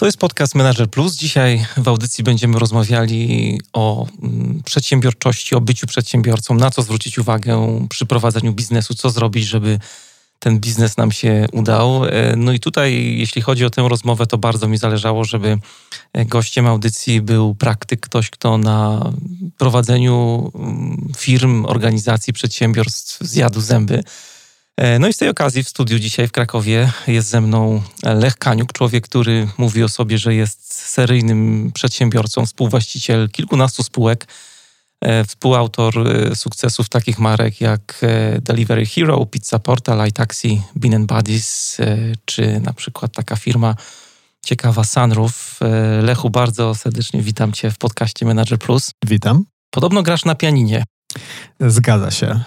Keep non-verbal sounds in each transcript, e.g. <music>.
To jest podcast Manager Plus. Dzisiaj w audycji będziemy rozmawiali o mm, przedsiębiorczości, o byciu przedsiębiorcą, na co zwrócić uwagę przy prowadzeniu biznesu, co zrobić, żeby ten biznes nam się udał. E, no i tutaj, jeśli chodzi o tę rozmowę, to bardzo mi zależało, żeby gościem audycji był praktyk, ktoś, kto na prowadzeniu mm, firm, organizacji, przedsiębiorstw zjadł zęby E, no i z tej okazji w studiu dzisiaj w Krakowie jest ze mną Lech Kaniuk, człowiek, który mówi o sobie, że jest seryjnym przedsiębiorcą, współwłaściciel kilkunastu spółek, e, współautor e, sukcesów takich marek jak Delivery Hero, Pizza Portal, iTaxi, Bean Buddies, czy na przykład taka firma ciekawa Sunroof. Lechu, bardzo serdecznie witam Cię w podcaście Manager Plus. Witam. Podobno grasz na pianinie. Zgadza się. E,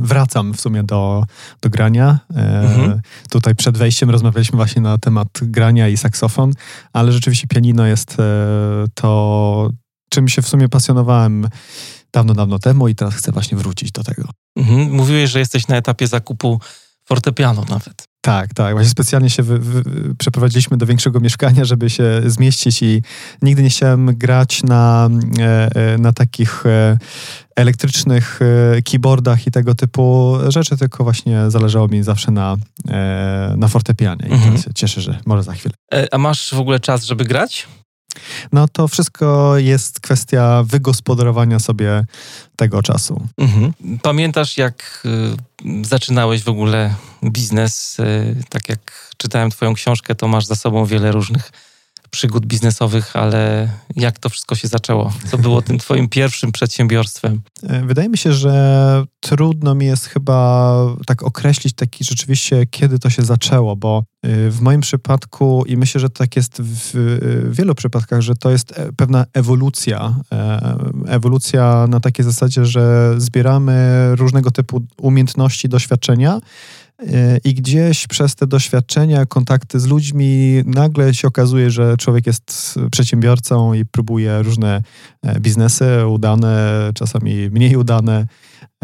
wracam w sumie do, do grania. E, mhm. Tutaj przed wejściem rozmawialiśmy właśnie na temat grania i saksofon, ale rzeczywiście pianino jest e, to, czym się w sumie pasjonowałem dawno, dawno temu i teraz chcę właśnie wrócić do tego. Mhm. Mówiłeś, że jesteś na etapie zakupu fortepianu nawet. Tak, tak. Właśnie specjalnie się wy, wy, przeprowadziliśmy do większego mieszkania, żeby się zmieścić i nigdy nie chciałem grać na, na takich elektrycznych e, keyboardach i tego typu rzeczy, tylko właśnie zależało mi zawsze na, e, na fortepianie. I mhm. się cieszę, że może za chwilę. E, a masz w ogóle czas, żeby grać? No to wszystko jest kwestia wygospodarowania sobie tego czasu. Mhm. Pamiętasz, jak zaczynałeś w ogóle biznes? Tak jak czytałem Twoją książkę, to masz za sobą wiele różnych przygód biznesowych, ale jak to wszystko się zaczęło? Co było tym twoim pierwszym przedsiębiorstwem? E, wydaje mi się, że trudno mi jest chyba tak określić taki rzeczywiście, kiedy to się zaczęło, bo e, w moim przypadku i myślę, że tak jest w wielu przypadkach, że to jest e, pewna ewolucja. Ewolucja na takiej zasadzie, że zbieramy różnego typu umiejętności, doświadczenia i gdzieś przez te doświadczenia, kontakty z ludźmi, nagle się okazuje, że człowiek jest przedsiębiorcą i próbuje różne e, biznesy, udane, czasami mniej udane,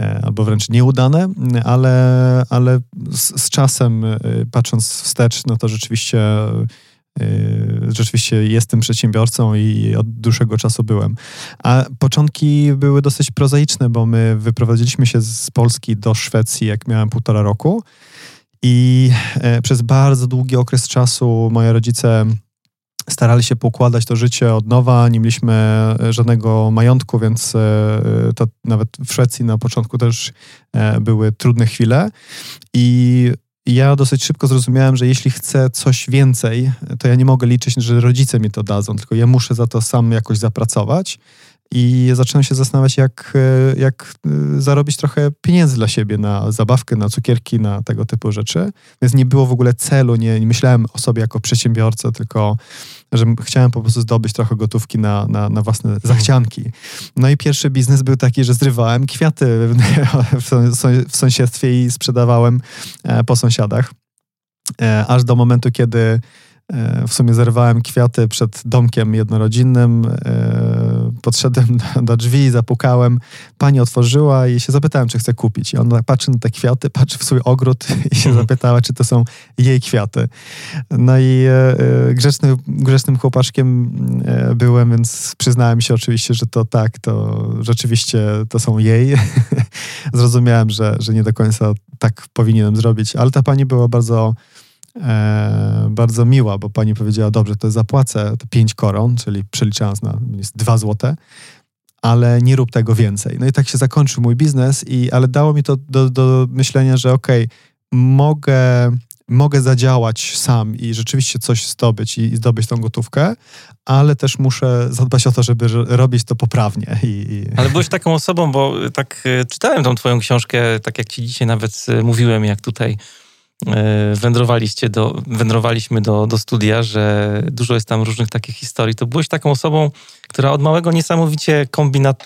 e, albo wręcz nieudane, ale, ale z, z czasem, e, patrząc wstecz, no to rzeczywiście rzeczywiście jestem przedsiębiorcą i od dłuższego czasu byłem. A początki były dosyć prozaiczne, bo my wyprowadziliśmy się z Polski do Szwecji, jak miałem półtora roku. I e, przez bardzo długi okres czasu moje rodzice starali się pokładać to życie od nowa, nie mieliśmy e, żadnego majątku, więc e, to nawet w Szwecji na początku też były trudne chwile. I ja dosyć szybko zrozumiałem, że jeśli chcę coś więcej, to ja nie mogę liczyć, że rodzice mi to dadzą, tylko ja muszę za to sam jakoś zapracować. I zacząłem się zastanawiać, jak, e, jak e, zarobić trochę pieniędzy dla siebie na zabawkę, na cukierki, na tego typu rzeczy. Więc nie było w ogóle celu, nie, nie myślałem o sobie jako przedsiębiorca, tylko że chciałem po prostu zdobyć trochę gotówki na, na, na własne mhm. zachcianki. No i pierwszy biznes był taki, że zrywałem kwiaty <laughs> w sąsiedztwie i sprzedawałem e, po sąsiadach. Aż do momentu, kiedy w sumie zerwałem kwiaty przed domkiem jednorodzinnym. E, podszedłem do drzwi, zapukałem. Pani otworzyła i się zapytałem, czy chce kupić. I ona patrzy na te kwiaty, patrzy w swój ogród i się mhm. zapytała, czy to są jej kwiaty. No i e, grzeczny, grzecznym chłopaczkiem byłem, więc przyznałem się oczywiście, że to tak, to rzeczywiście to są jej. <laughs> Zrozumiałem, że, że nie do końca tak powinienem zrobić, ale ta pani była bardzo e, bardzo miła, bo pani powiedziała, dobrze, to zapłacę to 5 koron, czyli przeliczając na jest 2 złote, ale nie rób tego więcej. No i tak się zakończył mój biznes, i, ale dało mi to do, do myślenia, że okej, okay, mogę, mogę zadziałać sam i rzeczywiście coś zdobyć i, i, zdobyć tą gotówkę, ale też muszę zadbać o to, żeby robić to poprawnie. I, i... Ale byłeś taką osobą, bo tak e, czytałem tą twoją książkę, tak jak ci dzisiaj nawet e, mówiłem, jak tutaj wędrowaliście do, wędrowaliśmy do, do studia, że dużo jest tam różnych takich historii, to byłeś taką osobą, która od małego niesamowicie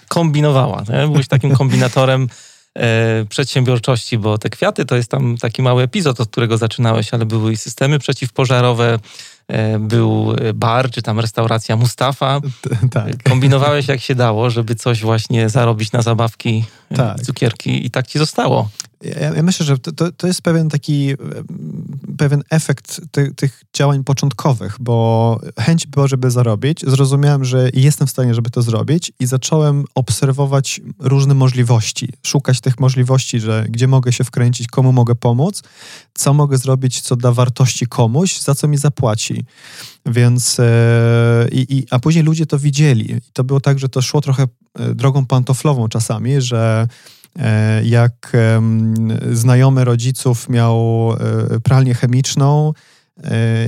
kombinowała. Nie? Byłeś takim <laughs> kombinatorem e, przedsiębiorczości, bo te kwiaty to jest tam taki mały epizod, od którego zaczynałeś, ale były i systemy przeciwpożarowe, e, był bar, czy tam restauracja Mustafa. <laughs> Tak. Kombinowałeś jak się dało, żeby coś właśnie zarobić na zabawki, tak. cukierki i tak ci zostało. Ja, ja myślę, że to, to jest pewien taki pewien efekt ty, tych działań początkowych, bo chęć była, żeby zarobić. Zrozumiałem, że jestem w stanie, żeby to zrobić i zacząłem obserwować różne możliwości, szukać tych możliwości, że gdzie mogę się wkręcić, komu mogę pomóc, co mogę zrobić, co da wartości komuś, za co mi zapłaci. Więc e, i, a później ludzie to widzieli. I to było tak, że to szło trochę e, drogą pantoflową czasami, że E, jak znajomy rodziców miał pralnię chemiczną,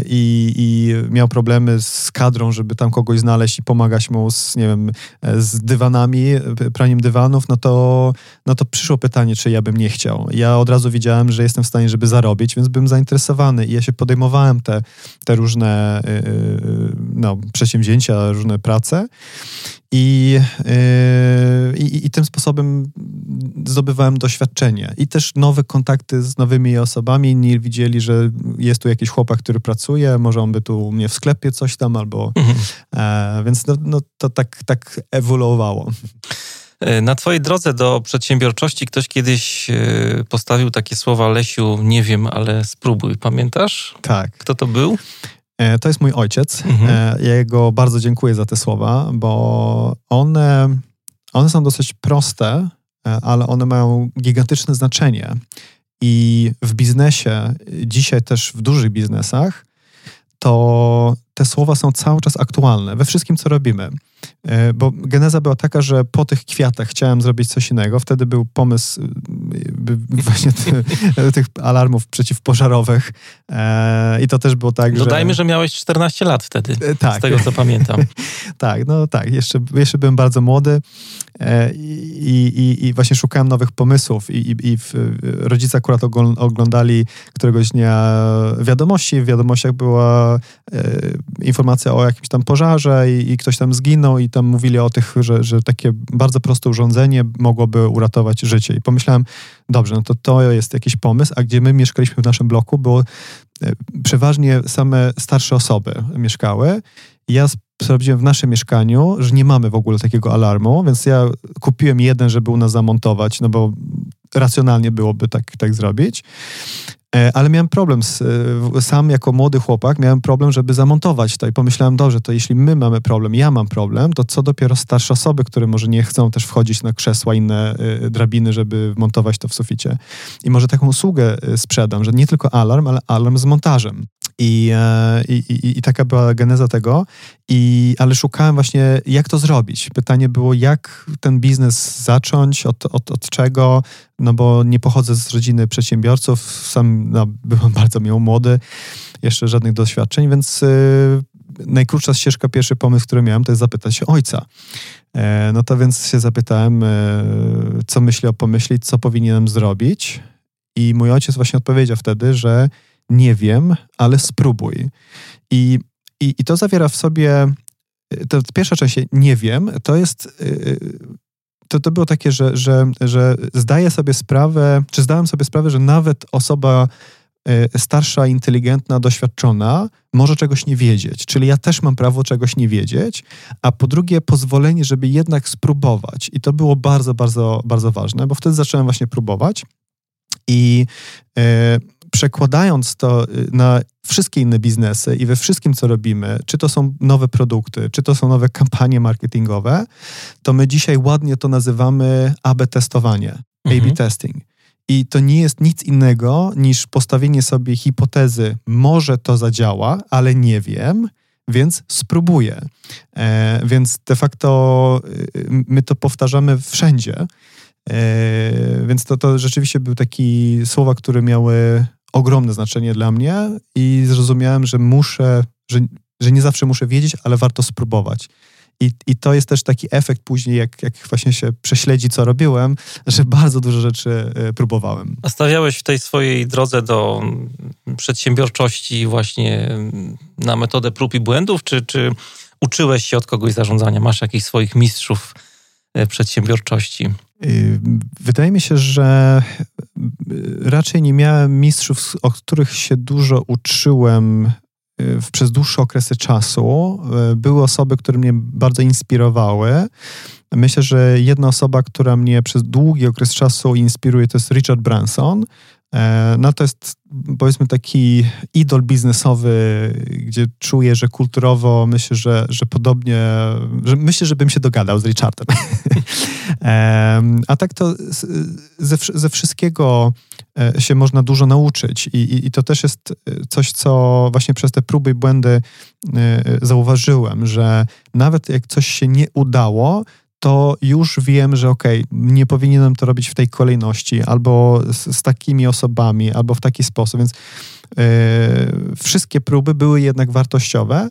i, i, miał problemy z kadrą, żeby tam kogoś znaleźć i pomagać mu z, nie wiem, e, z dywanami, praniem dywanów, no to, no to przyszło pytanie, czy ja bym nie chciał. Ja od razu widziałem, że jestem w stanie, żeby zarobić, więc byłem zainteresowany i ja się podejmowałem te, te różne e, no, przedsięwzięcia, różne prace i, i, i tym sposobem zdobywałem doświadczenie i też nowe kontakty z nowymi osobami. Inni widzieli, że jest tu jakiś chłopak, który pracuje, może on by tu u mnie w sklepie coś tam, albo... Mhm. E, więc no, no, to tak, tak ewoluowało. E, na Twojej drodze do przedsiębiorczości ktoś kiedyś e, postawił takie słowa, Lesiu, nie wiem, ale spróbuj. Pamiętasz? Tak. Kto to był? E, to jest mój ojciec. Mhm. Ja jego bardzo dziękuję za te słowa, bo one, one są dosyć proste, ale one mają gigantyczne znaczenie. I w biznesie, dzisiaj też w dużych biznesach, to te słowa są cały czas aktualne we wszystkim, co robimy. E, bo geneza była taka, że po tych kwiatach chciałem zrobić coś innego. Wtedy był pomysł e, <laughs> właśnie tych alarmów przeciwpożarowych. E, I to też było tak, Dodajmy, że... że miałeś 14 lat wtedy, tak. z tego co pamiętam. <laughs> tak, no tak. Jeszcze, jeszcze byłem bardzo młody i, i, i właśnie szukałem nowych pomysłów. I, i, i rodzice akurat oglądali któregoś dnia wiadomości. W wiadomościach była informacja o jakimś tam pożarze i, ktoś tam zginął i tam mówili o tych, że, że takie bardzo proste urządzenie mogłoby uratować życie. I pomyślałem, dobrze, no to to jest jakiś pomysł, a gdzie my mieszkaliśmy w naszym bloku, było e, przeważnie same starsze osoby mieszkały. Ja sprawdziłem w naszym mieszkaniu, że nie mamy w ogóle takiego alarmu, więc ja kupiłem jeden, żeby u nas zamontować, no bo racjonalnie byłoby tak, tak zrobić. E, ale miałem problem, z, e, sam jako młody chłopak miałem problem, żeby zamontować to i pomyślałem, dobrze, to jeśli my mamy problem, ja mam problem, to co dopiero starsze osoby, które może nie chcą też wchodzić na krzesła, inne e, drabiny, żeby montować to w suficie. I może taką usługę sprzedam, że nie tylko alarm, ale alarm z montażem. I, i, i, I, taka była geneza tego, I, ale szukałem właśnie, jak to zrobić. Pytanie było, jak ten biznes zacząć, od, od, od czego, no bo nie pochodzę z rodziny przedsiębiorców, sam no, byłem <laughs> bardzo miło młody, jeszcze żadnych doświadczeń, więc y, najkrótsza ścieżka, pierwszy pomysł, który miałem, to jest zapytać się ojca. E, no to więc się zapytałem, e, co myśli o pomyśli, co powinienem zrobić. I mój ojciec właśnie odpowiedział wtedy, że nie wiem, ale spróbuj. I, i, i to zawiera w sobie, to pierwsza część, nie wiem, to jest y, to, to było takie, że, że, że zdaję sobie sprawę, czy zdałem sobie sprawę, że nawet osoba e, starsza, inteligentna, doświadczona może czegoś nie wiedzieć. Czyli ja też mam prawo czegoś nie wiedzieć, a po drugie pozwolenie, żeby jednak spróbować. I to było bardzo, bardzo, bardzo ważne, bo wtedy zacząłem właśnie próbować. I e, przekładając to y, na wszystkie inne biznesy i we wszystkim, co robimy, czy to są nowe produkty, czy to są nowe kampanie marketingowe, to my dzisiaj ładnie to nazywamy AB testowanie, mhm. AB testing. I to nie jest nic innego niż postawienie sobie hipotezy, może to zadziała, ale nie wiem, więc spróbuję. E, więc de facto y, my to powtarzamy wszędzie. E, więc to, to rzeczywiście były takie słowa, które miały ogromne znaczenie dla mnie i zrozumiałem, że muszę, że, że nie zawsze muszę wiedzieć, ale warto spróbować. I, I to jest też taki efekt później, jak, jak właśnie się prześledzi, co robiłem, że <laughs> bardzo dużo rzeczy e, próbowałem. A stawiałeś w tej swojej drodze do przedsiębiorczości właśnie na metodę prób i błędów, czy, czy uczyłeś się od kogoś zarządzania? Masz jakichś swoich mistrzów e, przedsiębiorczości? Y, wydaje mi się, że raczej nie miałem mistrzów, o których się dużo uczyłem przez dłuższe okresy czasu. Były osoby, które mnie bardzo inspirowały. Myślę, że jedna osoba, która mnie przez długi okres czasu inspiruje, to jest Richard Branson. E, no to jest powiedzmy taki idol biznesowy, gdzie czuję, że kulturowo myślę, że, że podobnie, że myślę, że bym się dogadał z Richardem. <laughs> A tak to ze, ze wszystkiego e, się można dużo nauczyć I, i, i to też jest coś, co właśnie przez te próby i błędy e, zauważyłem, że nawet jak coś się nie udało, to już wiem, że okej, okay, nie powinienem to robić w tej kolejności, albo z, z takimi osobami, albo w taki sposób. Więc yy, wszystkie próby były jednak wartościowe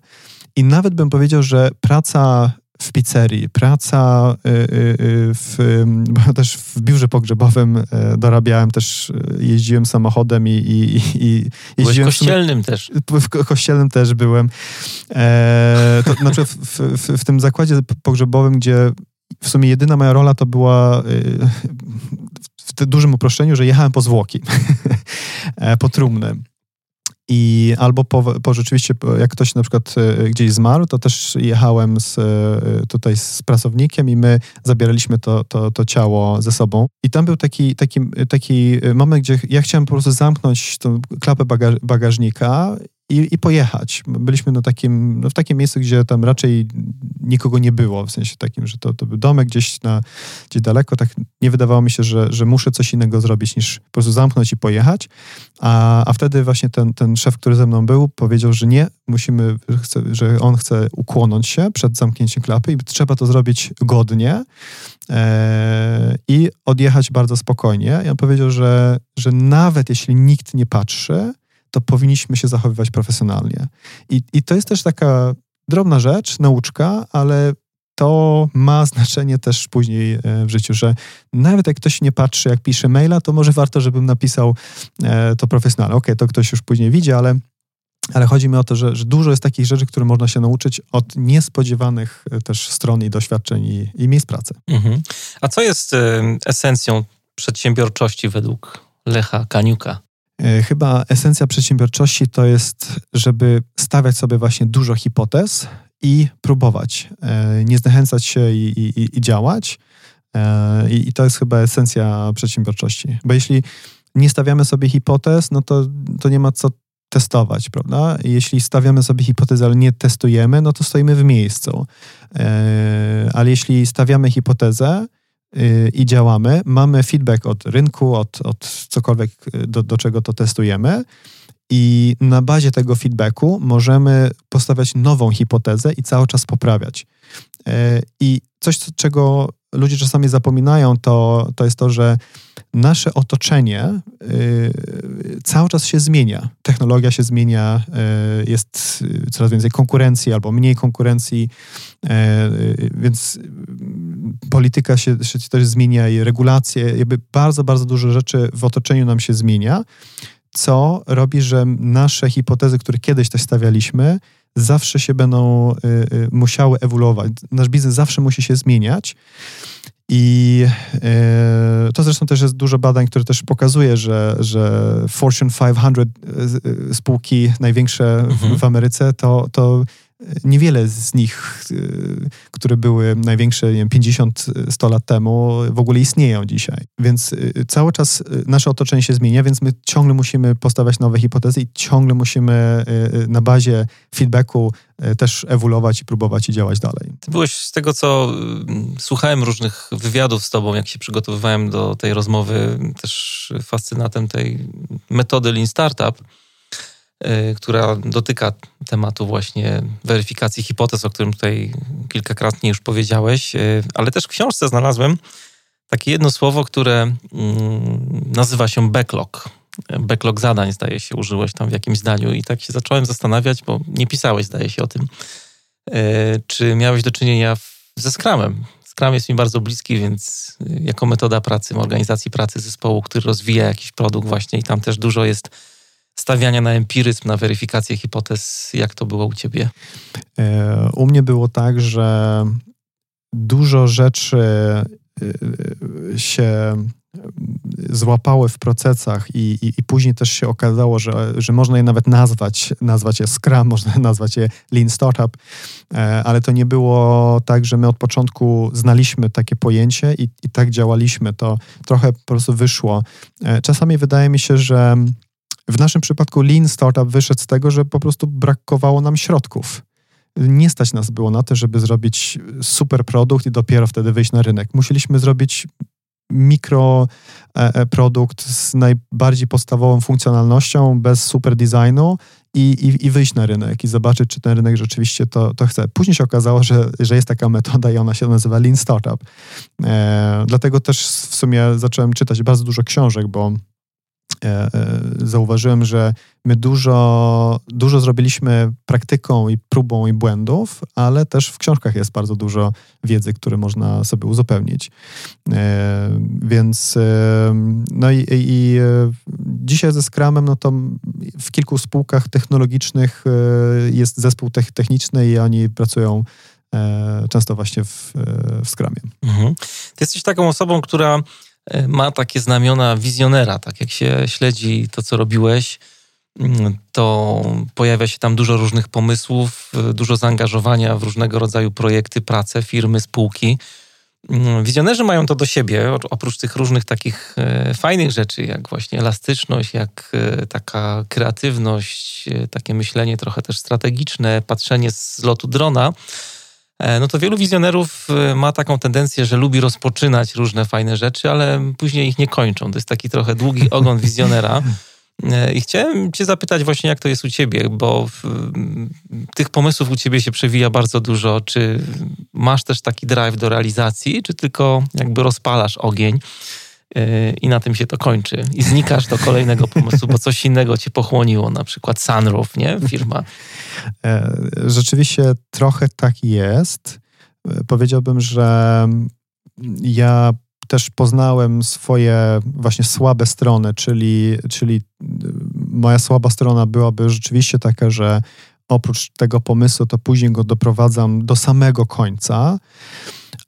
i nawet bym powiedział, że praca w pizzerii, praca y, y, w, bo też w biurze pogrzebowym dorabiałem, też jeździłem samochodem i, i, i jeździłem... w kościelnym też. W kościelnym też byłem. E, to znaczy w, w, w, tym zakładzie pogrzebowym, gdzie w sumie jedyna moja rola to była y, w dużym uproszczeniu, że jechałem po zwłoki, <laughs> e, po trumny. I albo po, po, rzeczywiście, jak ktoś na przykład e, gdzieś zmarł, to też jechałem z, e, tutaj z pracownikiem i my zabieraliśmy to, to, to ciało ze sobą. I tam był taki, taki, taki moment, gdzie ja chciałem po prostu zamknąć tą klapę bagaż, bagażnika i, i pojechać. Byliśmy na takim, no w takim miejscu, gdzie tam raczej nikogo nie było, w sensie takim, że to, to był domek gdzieś, na, gdzieś daleko. Tak nie wydawało mi się, że, że muszę coś innego zrobić, niż po prostu zamknąć i pojechać. A, a wtedy właśnie ten, ten szef, który ze mną był, powiedział, że nie, musimy, że, on chce ukłonąć się przed zamknięciem klapy i trzeba to zrobić godnie e, i odjechać bardzo spokojnie. I on powiedział, że, że nawet jeśli nikt nie patrzy, to powinniśmy się zachowywać profesjonalnie. I, I to jest też taka drobna rzecz, nauczka, ale to ma <laughs> znaczenie też później e, w życiu, że nawet jak ktoś nie patrzy, jak pisze maila, to może warto, żebym napisał e, to profesjonalnie. Okej, okay, to ktoś już później widzi, ale, ale chodzi mi o to, że, że, dużo jest takich rzeczy, które można się nauczyć od niespodziewanych e, też stron i doświadczeń i, i miejsc pracy. Mhm. A co jest esencją przedsiębiorczości według Lecha Kaniuka? E, chyba esencja przedsiębiorczości to jest, żeby stawiać sobie właśnie dużo hipotez i próbować, e, nie zniechęcać się i, i, i działać. E, I, I to jest chyba esencja przedsiębiorczości. Bo jeśli nie stawiamy sobie hipotez, no to, to nie ma co testować, prawda? Jeśli stawiamy sobie hipotezę, ale nie testujemy, no to stoimy w miejscu. Ale jeśli stawiamy hipotezę, i działamy, mamy feedback od rynku, od, od cokolwiek, y, do, do czego to testujemy. I na bazie tego feedbacku możemy postawiać nową hipotezę i cały czas poprawiać. E, I coś, czego ludzie czasami zapominają, to, to jest to, że nasze otoczenie y, cały czas się zmienia. Technologia się zmienia, y, jest coraz więcej konkurencji albo mniej konkurencji, e, więc polityka się, się też zmienia i regulacje, jakby bardzo, bardzo dużo rzeczy w otoczeniu nam się zmienia, co robi, że nasze hipotezy, które kiedyś też stawialiśmy, zawsze się będą y, y, musiały ewoluować. Nasz biznes zawsze musi się zmieniać. I y, to zresztą też jest dużo badań, które też pokazuje, że, że Fortune 500 y, spółki największe mhm. w Ameryce to, to Niewiele z nich, y, które były największe 50-100 lat temu, w ogóle istnieją dzisiaj. Więc y, cały czas y, nasze otoczenie się zmienia, więc my ciągle musimy postawiać nowe hipotezy i ciągle musimy na bazie feedbacku też ewoluować i próbować i działać dalej. Ty byłeś z tego, co słuchałem różnych wywiadów z tobą, jak się przygotowywałem do tej rozmowy, też fascynatem tej metody Lean Startup Y, która dotyka tematu właśnie weryfikacji hipotez, o którym tutaj kilkakrotnie już powiedziałeś, y, ale też w książce znalazłem takie jedno słowo, które mm, nazywa się backlog. Backlog zadań, zdaje się, użyłeś tam w jakimś zdaniu i tak się zacząłem zastanawiać, bo nie pisałeś, zdaje się, o tym, y, czy miałeś do czynienia ze Scrumem. Scrum jest mi bardzo bliski, więc jako metoda pracy, organizacji pracy zespołu, który rozwija jakiś produkt właśnie i tam też dużo jest stawiania na empiryzm, na weryfikację hipotez. Jak to było u ciebie? E, u mnie było tak, że dużo rzeczy się złapały w procesach i, i, i, później też się okazało, że, że można je nawet nazwać, nazwać je Scrum, <laughs> można nazwać je Lean Startup, e, ale to nie było tak, że my od początku znaliśmy takie pojęcie i, i tak działaliśmy. To trochę po prostu wyszło. E, czasami wydaje mi się, że w naszym przypadku Lean Startup wyszedł z tego, że po prostu brakowało nam środków nie stać nas było na to, żeby zrobić super produkt i dopiero wtedy wyjść na rynek. Musieliśmy zrobić mikroprodukt e, z najbardziej podstawową funkcjonalnością, bez super designu i, i, i, wyjść na rynek i zobaczyć, czy ten rynek rzeczywiście to, to chce. Później się okazało, że, że jest taka metoda i ona się nazywa Lean Startup. E, dlatego też w sumie zacząłem czytać bardzo dużo książek, bo E, e, zauważyłem, że my dużo, dużo zrobiliśmy praktyką i próbą i błędów, ale też w książkach jest bardzo dużo wiedzy, które można sobie uzupełnić. E, więc no i, i dzisiaj ze Scrumem, no to w kilku spółkach technologicznych jest zespół techniczny i oni pracują często właśnie w, w Scrumie. Mhm. Ty jesteś taką osobą, która E, ma takie znamiona wizjonera, tak jak się śledzi to, co robiłeś, mm, to pojawia się tam dużo różnych pomysłów, e, dużo zaangażowania w różnego rodzaju projekty, prace, firmy, spółki. Mm, wizjonerzy mają to do siebie, oprócz tych różnych takich e, fajnych rzeczy, jak właśnie elastyczność, jak taka kreatywność, takie myślenie trochę też strategiczne, patrzenie z lotu drona E, no to wielu wizjonerów e, ma taką tendencję, że lubi rozpoczynać różne fajne rzeczy, ale później ich nie kończą. To jest taki trochę długi <laughs> ogon wizjonera. E, I chciałem Cię zapytać właśnie, jak to jest u Ciebie, bo tych pomysłów u Ciebie się przewija bardzo dużo. Czy masz też taki drive do realizacji, czy tylko jakby rozpalasz ogień? I na tym się to kończy. I znikasz do kolejnego pomysłu, bo coś innego cię pochłoniło, na przykład Sunroof, nie? Firma. E, rzeczywiście trochę tak jest. E, powiedziałbym, że ja też poznałem swoje właśnie słabe strony, czyli, czyli moja słaba strona byłaby rzeczywiście taka, że oprócz tego pomysłu, to później go doprowadzam do samego końca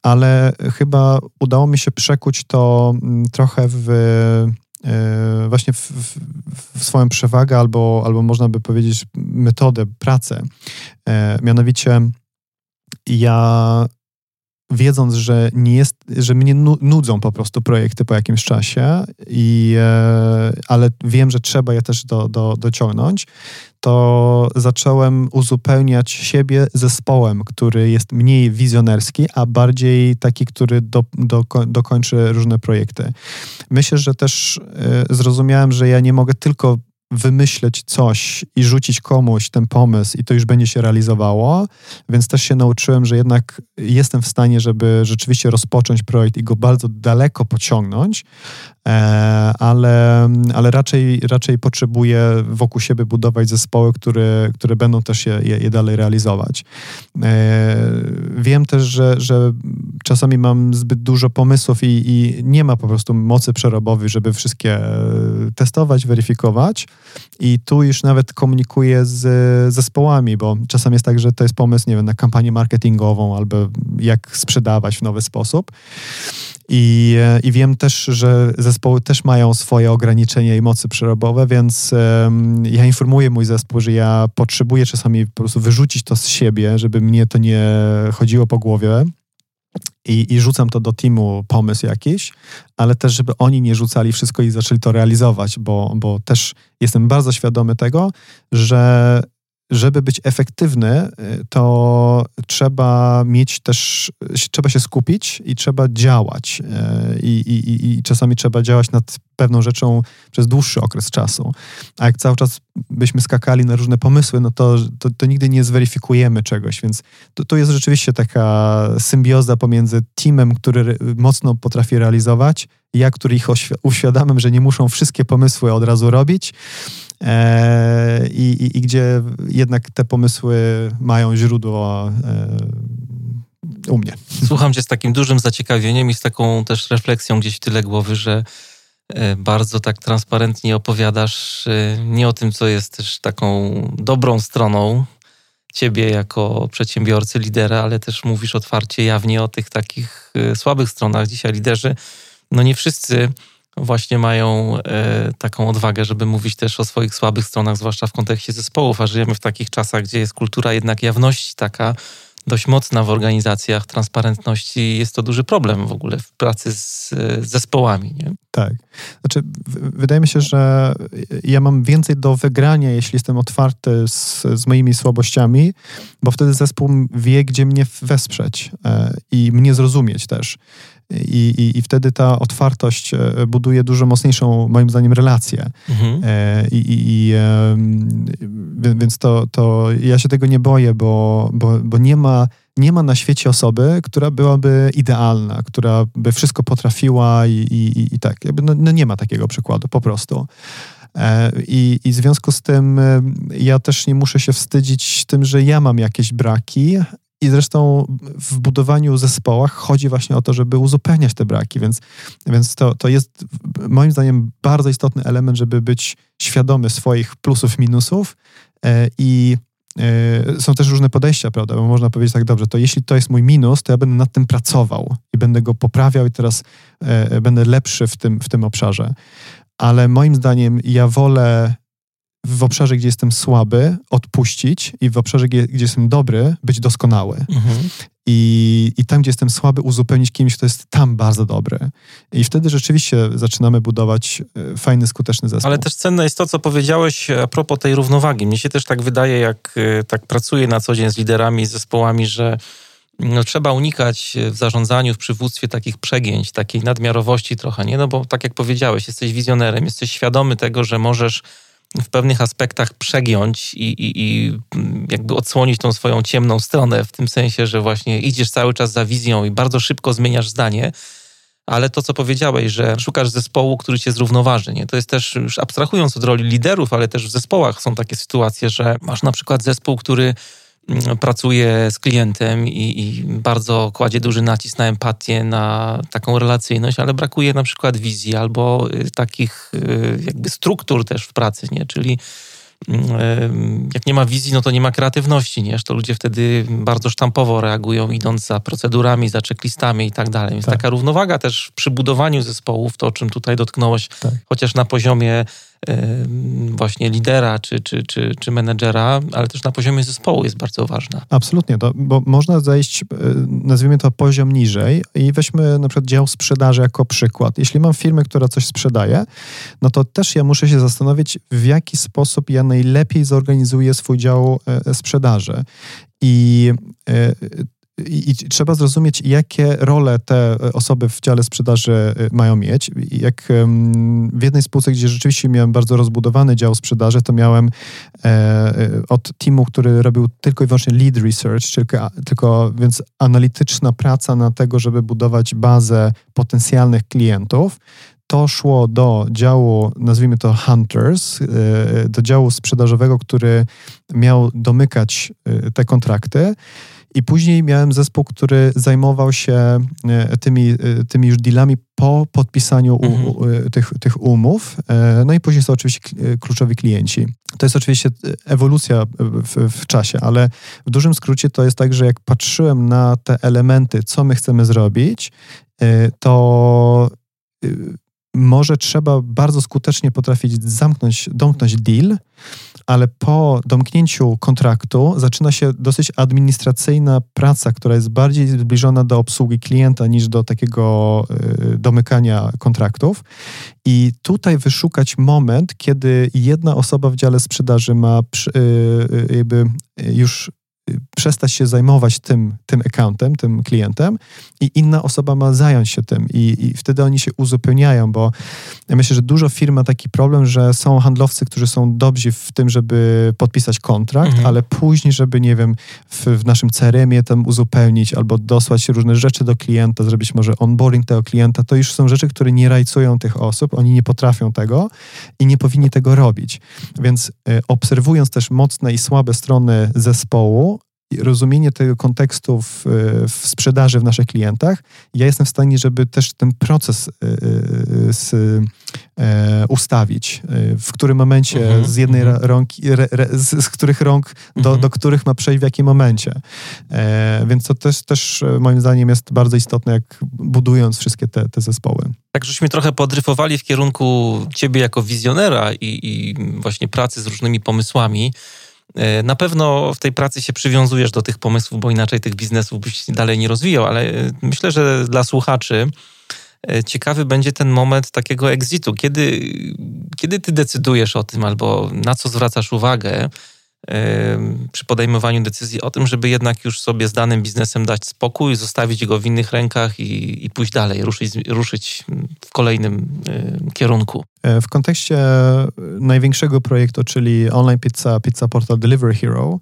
ale chyba udało mi się przekuć to mm, trochę w e, właśnie w, w, w, swoją przewagę albo, albo można by powiedzieć metodę, pracę. E, mianowicie ja wiedząc, że nie jest, że mnie nudzą po prostu projekty po jakimś czasie, i, e, ale wiem, że trzeba je też do, do, dociągnąć, to zacząłem uzupełniać siebie zespołem, który jest mniej wizjonerski, a bardziej taki, który do, do, dokończy różne projekty. Myślę, że też e, zrozumiałem, że ja nie mogę tylko wymyśleć coś i rzucić komuś ten pomysł i to już będzie się realizowało, więc też się nauczyłem, że jednak jestem w stanie, żeby rzeczywiście rozpocząć projekt i go bardzo daleko pociągnąć, ale, ale raczej, raczej potrzebuję wokół siebie budować zespoły, które, które będą też je, je, je dalej realizować. E, wiem też, że, że czasami mam zbyt dużo pomysłów i, i nie ma po prostu mocy przerobowej, żeby wszystkie testować, weryfikować, i tu już nawet komunikuję z zespołami, bo czasem jest tak, że to jest pomysł, nie wiem, na kampanię marketingową albo jak sprzedawać w nowy sposób. I, I wiem też, że zespoły też mają swoje ograniczenia i mocy przerobowe, więc um, ja informuję mój zespół, że ja potrzebuję czasami po prostu wyrzucić to z siebie, żeby mnie to nie chodziło po głowie. I, i rzucam to do teamu pomysł jakiś, ale też, żeby oni nie rzucali wszystko i zaczęli to realizować, bo, bo też jestem bardzo świadomy tego, że żeby być efektywny, y, to trzeba mieć też, trzeba się skupić i trzeba działać. Y, I, i, I, czasami trzeba działać nad pewną rzeczą przez dłuższy okres czasu. A jak cały czas byśmy skakali na różne pomysły, no to, to, to nigdy nie zweryfikujemy czegoś, więc to, to jest rzeczywiście taka symbioza pomiędzy teamem, który mocno potrafi realizować, ja, który ich uświadamiam, że nie muszą wszystkie pomysły od razu robić, e, i, i, gdzie jednak te pomysły mają źródło e, u mnie. Słucham cię z takim dużym zaciekawieniem i z taką też refleksją gdzieś w tyle głowy, że e, bardzo tak transparentnie opowiadasz e, nie o tym, co jest też taką dobrą stroną ciebie jako przedsiębiorcy, lidera, ale też mówisz otwarcie, jawnie o tych takich y, słabych stronach. Dzisiaj liderzy, no nie wszyscy właśnie mają e, taką odwagę, żeby mówić też o swoich słabych stronach, zwłaszcza w kontekście zespołów, a żyjemy w takich czasach, gdzie jest kultura jednak jawności taka dość mocna w organizacjach, transparentności. Jest to duży problem w ogóle w pracy z, z zespołami. Nie? Tak. Znaczy, wydaje mi się, że ja mam więcej do wygrania, jeśli jestem otwarty z, z moimi słabościami, bo wtedy zespół wie, gdzie mnie wesprzeć e, i mnie zrozumieć też. I, i, I wtedy ta otwartość e, buduje dużo mocniejszą, moim zdaniem, relację. Mhm. E, I, i, więc to, to ja się tego nie boję, bo, bo, bo nie, ma, nie ma na świecie osoby, która byłaby idealna, która by wszystko potrafiła i, i, i tak. No, no nie ma takiego przykładu, po prostu. E, I, I w związku z tym ja też nie muszę się wstydzić tym, że ja mam jakieś braki i zresztą w budowaniu zespołach chodzi właśnie o to, żeby uzupełniać te braki, więc, więc to, to jest moim zdaniem bardzo istotny element, żeby być świadomy swoich plusów, minusów e, i e, są też różne podejścia, prawda? Bo można powiedzieć tak, dobrze, to jeśli to jest mój minus, to ja będę nad tym pracował i będę go poprawiał i teraz e, będę lepszy w tym, w tym obszarze. Ale moim zdaniem ja wolę w obszarze, gdzie jestem słaby, odpuścić i w obszarze, gdzie, gdzie jestem dobry, być doskonały. Mhm. I, I tam, gdzie jestem słaby, uzupełnić kimś, kto jest tam bardzo dobry. I wtedy rzeczywiście zaczynamy budować e, fajny, skuteczny zespół. Ale też cenne jest to, co powiedziałeś a propos tej równowagi. Mnie się też tak wydaje, jak e, tak pracuję na co dzień z liderami, z zespołami, że no, trzeba unikać w zarządzaniu, w przywództwie takich przegięć, takiej nadmiarowości trochę, nie? No bo tak jak powiedziałeś, jesteś wizjonerem, jesteś świadomy tego, że możesz w pewnych aspektach przegiąć i, i, i, jakby odsłonić tą swoją ciemną stronę, w tym sensie, że właśnie idziesz cały czas za wizją i bardzo szybko zmieniasz zdanie, ale to, co powiedziałeś, że szukasz zespołu, który cię zrównoważy, nie? to jest też, już abstrahując od roli liderów, ale też w zespołach są takie sytuacje, że masz na przykład zespół, który pracuje z klientem i, i, bardzo kładzie duży nacisk na empatię, na taką relacyjność, ale brakuje na przykład wizji albo y, takich y, jakby struktur też w pracy, nie? Czyli mm, jak nie ma wizji, no to nie ma kreatywności, nie? To ludzie wtedy bardzo sztampowo reagują, idąc za procedurami, za checklistami i tak dalej. Więc tak. taka równowaga też przy budowaniu zespołów, to o czym tutaj dotknąłeś, tak. chociaż na poziomie właśnie lidera czy, czy, czy, czy menedżera, ale też na poziomie zespołu jest bardzo ważna. Absolutnie, to, bo można zejść, e, nazwijmy to poziom niżej i weźmy na przykład dział sprzedaży jako przykład. Jeśli mam firmę, która coś sprzedaje, no to też ja muszę się zastanowić, w jaki sposób ja najlepiej zorganizuję swój dział e, sprzedaży. I e, i, trzeba zrozumieć, jakie role te osoby w dziale sprzedaży y, mają mieć. Jak w jednej spółce, gdzie rzeczywiście miałem bardzo rozbudowany dział sprzedaży, to miałem e, e, od teamu, który robił tylko i wyłącznie lead research, tylko, tylko więc analityczna praca na tego, żeby budować bazę potencjalnych klientów, to szło do działu, nazwijmy to Hunters, e, do działu sprzedażowego, który miał domykać te kontrakty. I później miałem zespół, który zajmował się e, tymi, e, tymi już dealami po podpisaniu u, mhm. E, tych, tych umów. No i później są oczywiście kluczowi klienci. To jest oczywiście ewolucja w, w czasie, ale w dużym skrócie to jest tak, że jak patrzyłem na te elementy, co my chcemy zrobić, to może trzeba bardzo skutecznie potrafić zamknąć, domknąć deal, ale po domknięciu kontraktu zaczyna się dosyć administracyjna praca, która jest bardziej zbliżona do obsługi klienta niż do takiego y, domykania kontraktów. I tutaj wyszukać moment, kiedy jedna osoba w dziale sprzedaży ma y, y, jakby już przestać się zajmować tym, tym accountem, tym klientem i inna osoba ma zająć się tym i, i wtedy oni się uzupełniają, bo ja myślę, że dużo firm ma taki problem, że są handlowcy, którzy są dobrzy w tym, żeby podpisać kontrakt, mhm. ale później, żeby, nie wiem, w, w naszym CRM-ie tam uzupełnić albo dosłać różne rzeczy do klienta, zrobić może onboarding tego klienta, to już są rzeczy, które nie rajcują tych osób, oni nie potrafią tego i nie powinni tego robić. Więc y, obserwując też mocne i słabe strony zespołu, rozumienie tego kontekstu w, w, sprzedaży w naszych klientach, ja jestem w stanie, żeby też ten proces z, e, ustawić, w którym momencie mhm, z jednej mhm. rąki, re, re, z, z, których rąk do, mhm. do których ma przejść w jakim momencie. E, więc to też, też moim zdaniem jest bardzo istotne, jak budując wszystkie te, te zespoły. Tak, żeśmy trochę podryfowali w kierunku ciebie jako wizjonera i, i właśnie pracy z różnymi pomysłami. E, na pewno w tej pracy się przywiązujesz do tych pomysłów, bo inaczej tych biznesów byś dalej nie rozwijał, ale e, myślę, że dla słuchaczy e, ciekawy będzie ten moment takiego exitu. Kiedy, kiedy ty decydujesz o tym albo na co zwracasz uwagę, przy podejmowaniu decyzji o tym, żeby jednak już sobie z danym biznesem dać spokój, zostawić go w innych rękach i, i pójść dalej, ruszyć, ruszyć w kolejnym kierunku. E, w kontekście największego projektu, czyli online pizza, pizza portal Delivery Hero,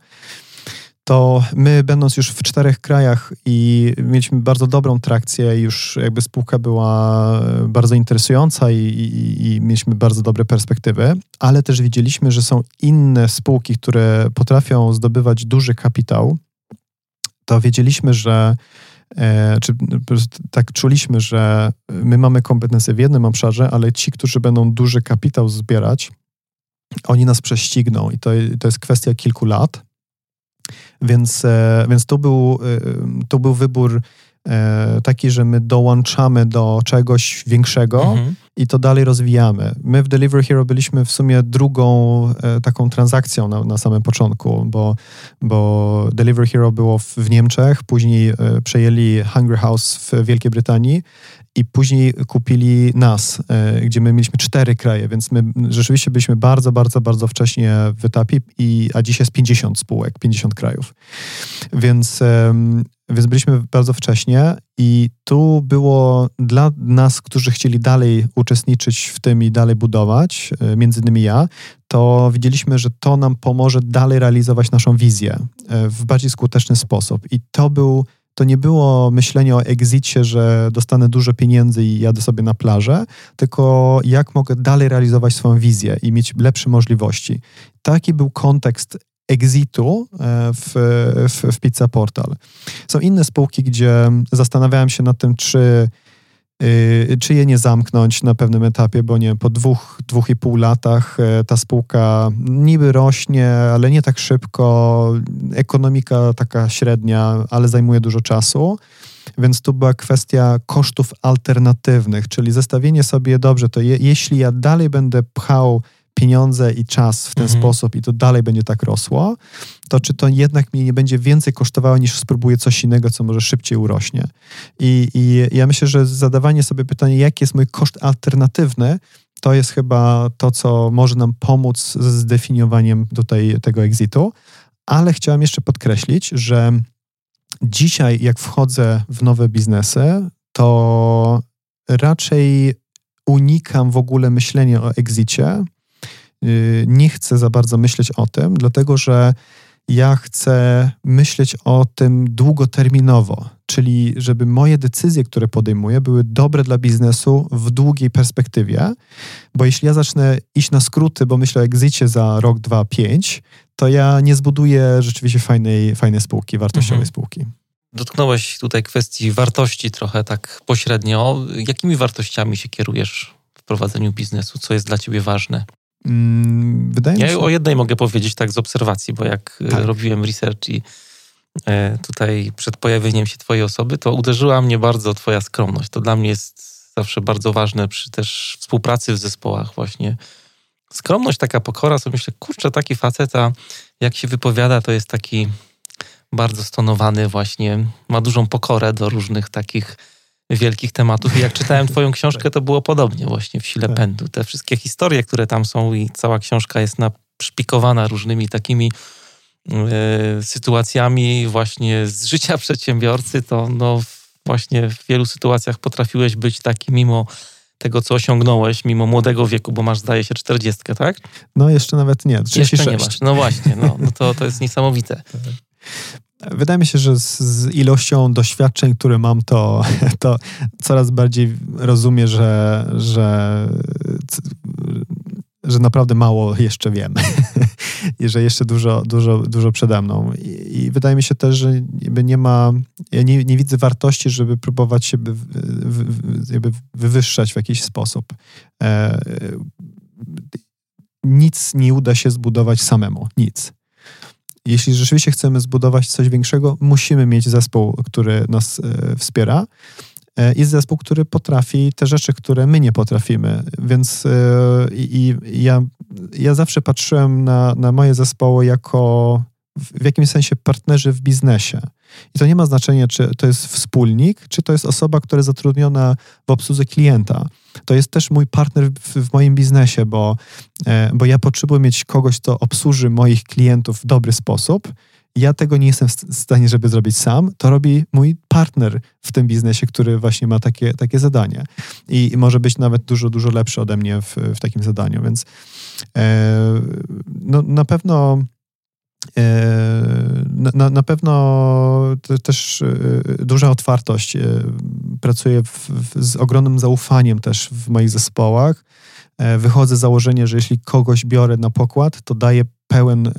to my będąc już w czterech krajach i mieliśmy bardzo dobrą trakcję, już jakby spółka była bardzo interesująca i, i, i, mieliśmy bardzo dobre perspektywy, ale też widzieliśmy, że są inne spółki, które potrafią zdobywać duży kapitał, to wiedzieliśmy, że e, czy tak czuliśmy, że my mamy kompetencje w jednym obszarze, ale ci, którzy będą duży kapitał zbierać, oni nas prześcigną i to, to jest kwestia kilku lat. Więc, e, więc to, był, e, to był wybór e, taki, że my dołączamy do czegoś większego mhm. i to dalej rozwijamy. My w Delivery Hero byliśmy w sumie drugą taką transakcją na, na samym początku, bo, bo Delivery Hero było w, w Niemczech, później przejęli Hungry House w Wielkiej Brytanii i później kupili nas, e, gdzie my mieliśmy cztery kraje, więc my rzeczywiście byliśmy bardzo, bardzo, bardzo wcześnie w etapie, i, a dziś jest 50 spółek, 50 krajów. Więc, więc byliśmy bardzo wcześnie i tu było dla nas, którzy chcieli dalej uczestniczyć w tym i dalej budować, e, między innymi ja, to widzieliśmy, że to nam pomoże dalej realizować naszą wizję e, w bardziej skuteczny sposób. I to był to nie było myślenie o exicie, że dostanę dużo pieniędzy i jadę sobie na plażę, tylko jak mogę dalej realizować swoją wizję i mieć lepsze możliwości. Taki był kontekst exitu e, w, w, w Pizza Portal. Są inne spółki, gdzie zastanawiałem się nad tym, czy czy je nie zamknąć na pewnym etapie, bo nie, po dwóch, dwóch i pół latach e, ta spółka niby rośnie, ale nie tak szybko, ekonomika taka średnia, ale zajmuje dużo czasu. Więc tu była kwestia kosztów alternatywnych, czyli zestawienie sobie dobrze, to je, jeśli ja dalej będę pchał pieniądze i czas w ten mhm. sposób i to dalej będzie tak rosło, to czy to jednak mnie nie będzie więcej kosztowało niż spróbuję coś innego, co może szybciej urośnie. I, i ja myślę, że zadawanie sobie pytania, jaki jest mój koszt alternatywny, to jest chyba to, co może nam pomóc z zdefiniowaniem tutaj tego exitu. Ale chciałem jeszcze podkreślić, że dzisiaj, jak wchodzę w nowe biznesy, to raczej unikam w ogóle myślenia o exicie, nie chcę za bardzo myśleć o tym, dlatego że ja chcę myśleć o tym długoterminowo, czyli żeby moje decyzje, które podejmuję, były dobre dla biznesu w długiej perspektywie, bo jeśli ja zacznę iść na skróty, bo myślę o exicie za rok, dwa, pięć, to ja nie zbuduję rzeczywiście fajnej, fajnej spółki, wartościowej mhm. spółki. Dotknąłeś tutaj kwestii wartości trochę tak pośrednio. Jakimi wartościami się kierujesz w prowadzeniu biznesu? Co jest dla ciebie ważne? Mm, wydaje ja mi się... o jednej mogę powiedzieć tak z obserwacji, bo jak e, tak. robiłem research i e, tutaj przed pojawieniem się twojej osoby, to uderzyła mnie bardzo twoja skromność. To dla mnie jest zawsze bardzo ważne przy też współpracy w zespołach właśnie. Skromność, taka pokora, sobie myślę, kurczę, taki faceta, jak się wypowiada, to jest taki bardzo stonowany właśnie, ma dużą pokorę do różnych takich wielkich tematów. I jak czytałem twoją książkę, to było podobnie właśnie w Sile tak. Pędu. Te wszystkie historie, które tam są i cała książka jest naprzpikowana różnymi takimi y, sytuacjami właśnie z życia <laughs> przedsiębiorcy, to no właśnie w wielu sytuacjach potrafiłeś być taki mimo tego, co osiągnąłeś, mimo młodego wieku, bo masz, zdaje się, 40, tak? No jeszcze nawet nie, 36. Jeszcze nie masz. No właśnie, no, no to, to jest niesamowite. <laughs> Tak. Wydaje mi się, że z, z, ilością doświadczeń, które mam, to, <laughs> to coraz bardziej rozumiem, że, że, że naprawdę mało jeszcze wiem <laughs> i że jeszcze dużo, dużo, dużo przede mną. I, i wydaje mi się też, że nie ma, ja nie, nie widzę wartości, żeby próbować się jakby wywyższać w jakiś sposób. E, nic nie uda się zbudować samemu, nic. Jeśli rzeczywiście chcemy zbudować coś większego, musimy mieć zespół, który nas e, wspiera e, i zespół, który potrafi te rzeczy, które my nie potrafimy. Więc e, i, i ja, ja zawsze patrzyłem na, na moje zespoły jako w jakimś sensie partnerzy w biznesie. I to nie ma znaczenia, czy to jest wspólnik, czy to jest osoba, która jest zatrudniona w obsłudze klienta. To jest też mój partner w, w moim biznesie, bo, e, bo ja potrzebuję mieć kogoś, kto obsłuży moich klientów w dobry sposób. Ja tego nie jestem w stanie, żeby zrobić sam. To robi mój partner w tym biznesie, który właśnie ma takie, takie zadanie. I, może być nawet dużo, dużo lepszy ode mnie w, w takim zadaniu. Więc e, no, na pewno na, na pewno też e, duża otwartość. E, pracuję w, w, z ogromnym zaufaniem też w moich zespołach. Wychodzę z założenia, że jeśli kogoś biorę na pokład, to daję pełen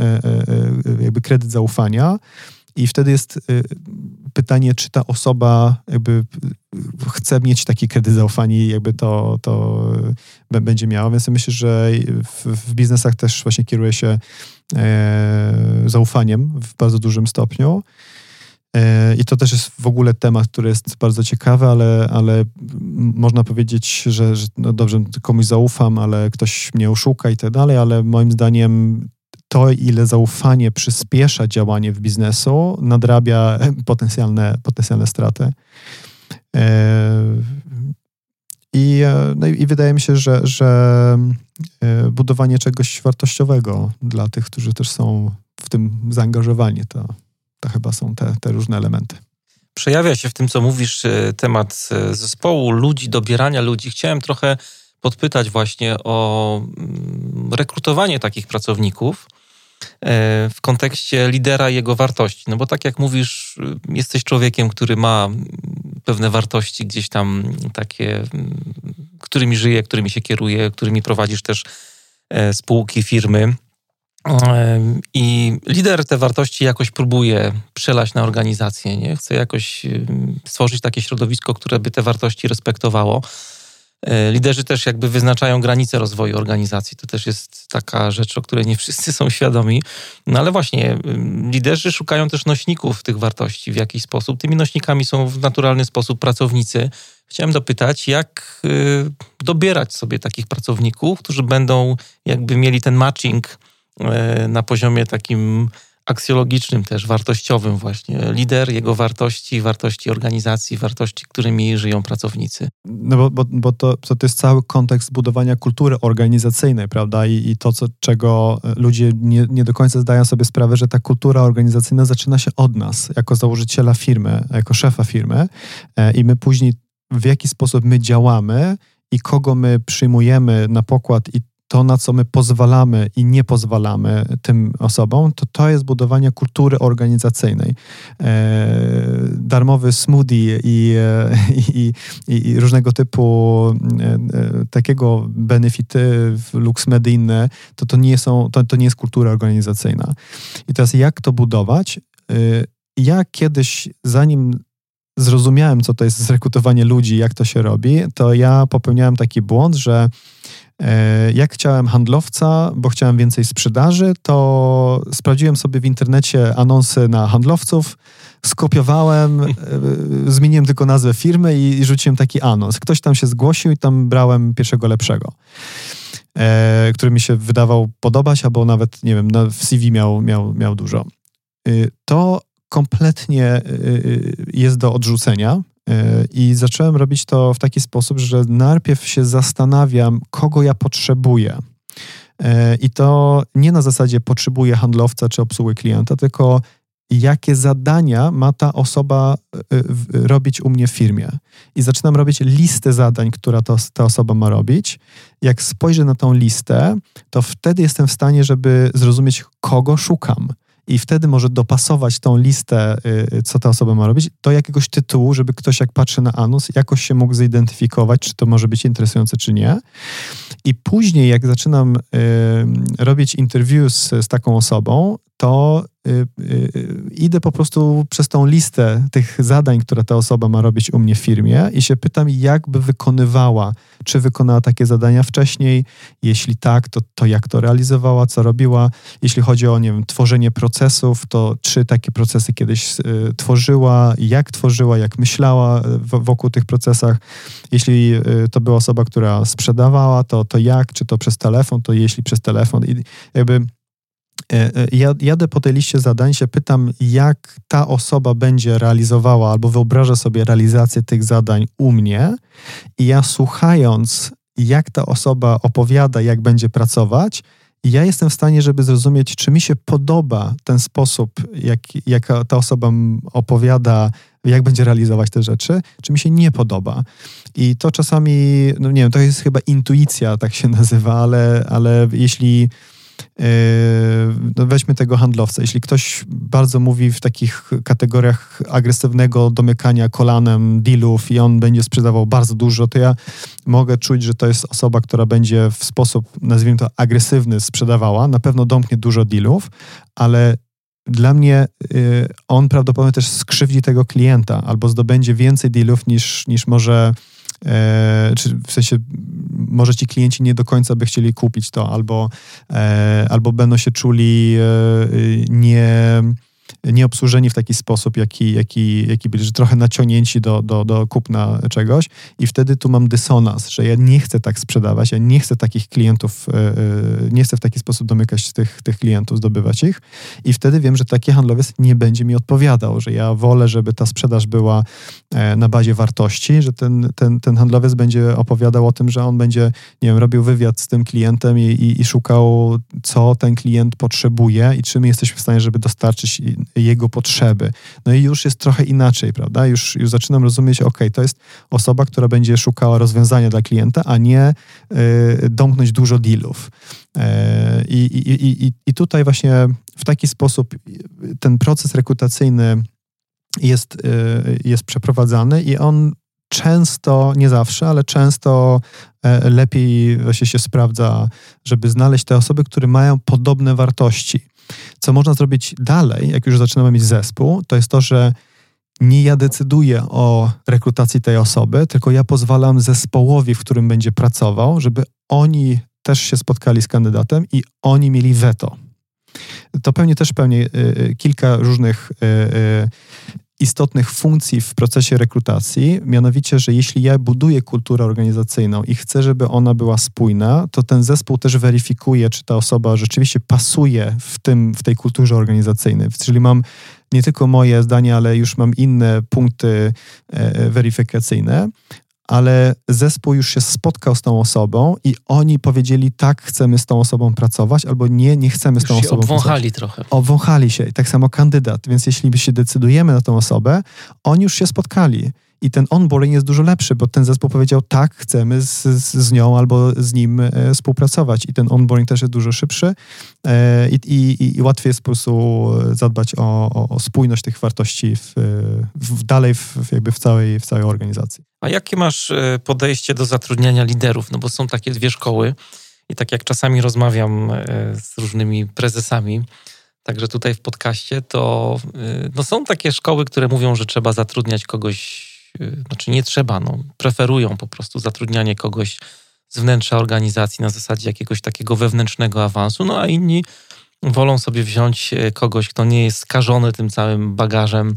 jakby kredyt zaufania i wtedy jest pytanie, czy ta osoba jakby chce mieć taki kredyt zaufania i jakby to, to będzie miała. Więc myślę, że w, w biznesach też właśnie kieruje się e, zaufaniem w bardzo dużym stopniu. E, I to też jest w ogóle temat, który jest bardzo ciekawy, ale, ale można powiedzieć, że, że no dobrze, komuś zaufam, ale ktoś mnie oszuka i tak dalej, ale moim zdaniem to, ile zaufanie przyspiesza działanie w biznesu, nadrabia <laughs> potencjalne, potencjalne straty. E, I, e, no i wydaje mi się, że, że e, budowanie czegoś wartościowego dla tych, którzy też są w tym zaangażowani, to, to chyba są te, te różne elementy. Przejawia się w tym, co mówisz, temat zespołu, ludzi, dobierania ludzi. Chciałem trochę podpytać właśnie o mm, rekrutowanie takich pracowników. E, w kontekście lidera i jego wartości. No bo tak jak mówisz, jesteś człowiekiem, który ma pewne wartości gdzieś tam takie, którymi żyje, którymi się kieruje, którymi prowadzisz też e, spółki, firmy. I lider te wartości jakoś próbuje przelać na organizację, nie? Chce jakoś stworzyć takie środowisko, które by te wartości respektowało. E, liderzy też jakby wyznaczają granice rozwoju organizacji. To też jest taka rzecz, o której nie wszyscy są świadomi. No ale właśnie, liderzy szukają też nośników tych wartości w jakiś sposób. Tymi nośnikami są w naturalny sposób pracownicy. Chciałem dopytać, jak y, dobierać sobie takich pracowników, którzy będą jakby mieli ten matching e, na poziomie takim aksjologicznym też, wartościowym właśnie. Lider, jego wartości, wartości organizacji, wartości, którymi żyją pracownicy. No bo, bo, bo to, to jest cały kontekst budowania kultury organizacyjnej, prawda? I, i to, co, czego ludzie nie, nie do końca zdają sobie sprawę, że ta kultura organizacyjna zaczyna się od nas, jako założyciela firmy, jako szefa firmy e, i my później w jaki sposób my działamy i kogo my przyjmujemy na pokład i to, na co my pozwalamy i nie pozwalamy tym osobom, to to jest budowanie kultury organizacyjnej. E, darmowy smoothie i, e, <laughs> i, i, i, różnego typu e, takiego benefity lux medynne, to to nie, są, to, to nie jest kultura organizacyjna. I teraz jak to budować? Ja kiedyś, zanim zrozumiałem, co to jest zrekrutowanie ludzi, jak to się robi, to ja popełniałem taki błąd, że jak chciałem handlowca, bo chciałem więcej sprzedaży, to sprawdziłem sobie w internecie anonsy na handlowców, skopiowałem, e, zmieniłem tylko nazwę firmy i, rzuciłem taki anons. Ktoś tam się zgłosił i tam brałem pierwszego lepszego, e, który mi się wydawał podobać, albo nawet, nie wiem, w CV miał, miał, miał dużo. To kompletnie jest do odrzucenia, i zacząłem robić to w taki sposób, że najpierw się zastanawiam, kogo ja potrzebuję. E, I to nie na zasadzie potrzebuję handlowca czy obsługi klienta, tylko jakie zadania ma ta osoba e, robić u mnie w firmie. I zaczynam robić listę zadań, która to, ta osoba ma robić. Jak spojrzę na tą listę, to wtedy jestem w stanie, żeby zrozumieć, kogo szukam i wtedy może dopasować tą listę, y, co ta osoba ma robić, do jakiegoś tytułu, żeby ktoś jak patrzy na anus, jakoś się mógł zidentyfikować, czy to może być interesujące, czy nie. I później, jak zaczynam y, robić interview z, z taką osobą, to y, y, idę po prostu przez tą listę tych zadań, które ta osoba ma robić u mnie w firmie i się pytam, jak by wykonywała, czy wykonała takie zadania wcześniej, jeśli tak, to, to jak to realizowała, co robiła, jeśli chodzi o, nie wiem, tworzenie procesów, to czy takie procesy kiedyś y, tworzyła, jak tworzyła, jak myślała w, wokół tych procesach, jeśli y, to była osoba, która sprzedawała, to, to jak, czy to przez telefon, to jeśli przez telefon. I jakby ja jadę po tej liście zadań, się pytam, jak ta osoba będzie realizowała albo wyobraża sobie realizację tych zadań u mnie, i ja słuchając, jak ta osoba opowiada, jak będzie pracować, ja jestem w stanie, żeby zrozumieć, czy mi się podoba ten sposób, jak, jak ta osoba opowiada, jak będzie realizować te rzeczy, czy mi się nie podoba. I to czasami, no nie wiem, to jest chyba intuicja, tak się nazywa, ale, ale jeśli weźmy tego handlowca. Jeśli ktoś bardzo mówi w takich kategoriach agresywnego domykania kolanem dealów i on będzie sprzedawał bardzo dużo, to ja mogę czuć, że to jest osoba, która będzie w sposób, nazwijmy to, agresywny sprzedawała. Na pewno domknie dużo dealów, ale dla mnie y, on prawdopodobnie też skrzywdzi tego klienta albo zdobędzie więcej dealów niż, niż może e, czy w sensie może ci klienci nie do końca by chcieli kupić to, albo, e, albo będą się czuli e, nie nieobsłużeni w taki sposób, jaki, jaki, jaki byli, że trochę naciągnięci do, do, do kupna czegoś. I wtedy tu mam dysonans, że ja nie chcę tak sprzedawać, ja nie chcę takich klientów, e, nie chcę w taki sposób domykać tych, tych klientów, zdobywać ich. I wtedy wiem, że taki handlowiec nie będzie mi odpowiadał, że ja wolę, żeby ta sprzedaż była na bazie wartości, że ten, ten, ten handlowiec będzie opowiadał o tym, że on będzie, nie wiem, robił wywiad z tym klientem i, i, i szukał, co ten klient potrzebuje i czy my jesteśmy w stanie, żeby dostarczyć jego potrzeby. No i już jest trochę inaczej, prawda? Już, już zaczynam rozumieć, ok, to jest osoba, która będzie szukała rozwiązania dla klienta, a nie y, domknąć dużo dealów. Y, I, i, i, I tutaj właśnie w taki sposób ten proces rekrutacyjny jest, y, jest przeprowadzany i on często, nie zawsze, ale często e, lepiej właśnie się sprawdza, żeby znaleźć te osoby, które mają podobne wartości. Co można zrobić dalej, jak już zaczynamy mieć zespół, to jest to, że nie ja decyduję o rekrutacji tej osoby, tylko ja pozwalam zespołowi, w którym będzie pracował, żeby oni też się spotkali z kandydatem i oni mieli weto. To pewnie też pewnie y, y, kilka różnych y, istotnych funkcji w procesie rekrutacji, mianowicie, że jeśli ja buduję kulturę organizacyjną i chcę, żeby ona była spójna, to ten zespół też weryfikuje, czy ta osoba rzeczywiście pasuje w, tym, w tej kulturze organizacyjnej. Czyli mam nie tylko moje zdanie, ale już mam inne punkty e, e, weryfikacyjne ale zespół już się spotkał z tą osobą i oni powiedzieli, tak, chcemy z tą osobą pracować, albo nie, nie chcemy z tą osobą obwąchali pracować. trochę. Obwąchali się. I tak samo kandydat. Więc jeśli się decydujemy na tą osobę, oni już się spotkali i ten onboarding jest dużo lepszy, bo ten zespół powiedział, tak, chcemy z, z nią albo z nim e, współpracować i ten onboarding też jest dużo szybszy e, i, i, i łatwiej jest po prostu zadbać o, o, o spójność tych wartości w, w dalej w, jakby w całej, w całej organizacji. A jakie masz e, podejście do zatrudniania liderów? No bo są takie dwie szkoły i tak jak czasami rozmawiam z różnymi prezesami, Także tutaj w podcaście to no są takie szkoły, które mówią, że trzeba zatrudniać kogoś Y, znaczy nie trzeba, no, preferują po prostu zatrudnianie kogoś z wnętrza organizacji na zasadzie jakiegoś takiego wewnętrznego awansu, no a inni wolą sobie wziąć y, kogoś, kto nie jest skażony tym całym bagażem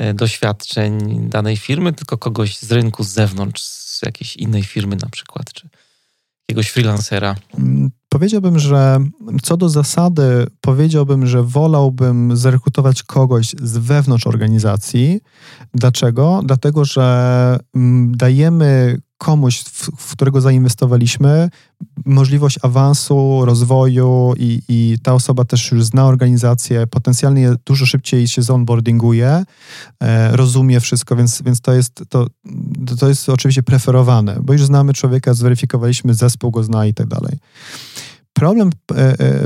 y, doświadczeń danej firmy, tylko kogoś z rynku, z zewnątrz, z jakiejś innej firmy na przykład, czy jakiegoś freelancera. Mm, powiedziałbym, że co do zasady, powiedziałbym, że wolałbym zrekrutować kogoś z wewnątrz organizacji. Dlaczego? Dlatego, że mm, dajemy komuś, w, którego zainwestowaliśmy, możliwość awansu, rozwoju i, i, ta osoba też już zna organizację, potencjalnie dużo szybciej się zonboardinguje, e, rozumie wszystko, więc, więc to, jest, to, to jest oczywiście preferowane, bo już znamy człowieka, zweryfikowaliśmy, zespół go zna i tak dalej. Problem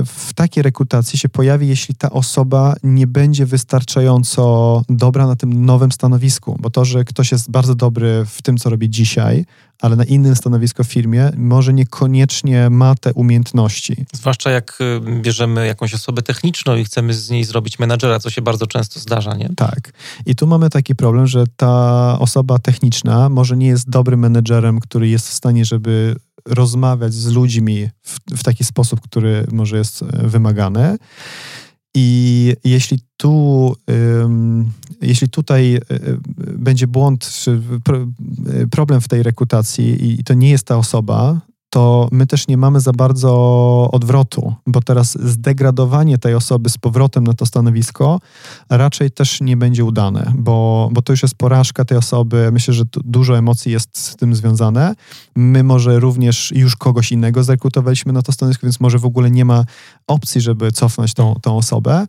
w takiej rekrutacji się pojawi, jeśli ta osoba nie będzie wystarczająco dobra na tym nowym stanowisku, bo to, że ktoś jest bardzo dobry w tym, co robi dzisiaj, ale na innym stanowisku w firmie, może niekoniecznie ma te umiejętności. Zwłaszcza jak y, bierzemy jakąś osobę techniczną i chcemy z niej zrobić menadżera, co się bardzo często zdarza, nie? Tak. I tu mamy taki problem, że ta osoba techniczna może nie jest dobrym menedżerem, który jest w stanie, żeby rozmawiać z ludźmi w, w taki sposób, który może jest e, wymagany. I jeśli tu, jeśli tutaj e, e, będzie błąd, czy problem w tej rekrutacji i to nie jest ta osoba, to my też nie mamy za bardzo odwrotu, bo teraz zdegradowanie tej osoby z powrotem na to stanowisko raczej też nie będzie udane, bo, bo to już jest porażka tej osoby. Myślę, że dużo emocji jest z tym związane. My może również już kogoś innego zrekrutowaliśmy na to stanowisko, więc może w ogóle nie ma opcji, żeby cofnąć tą, tą osobę.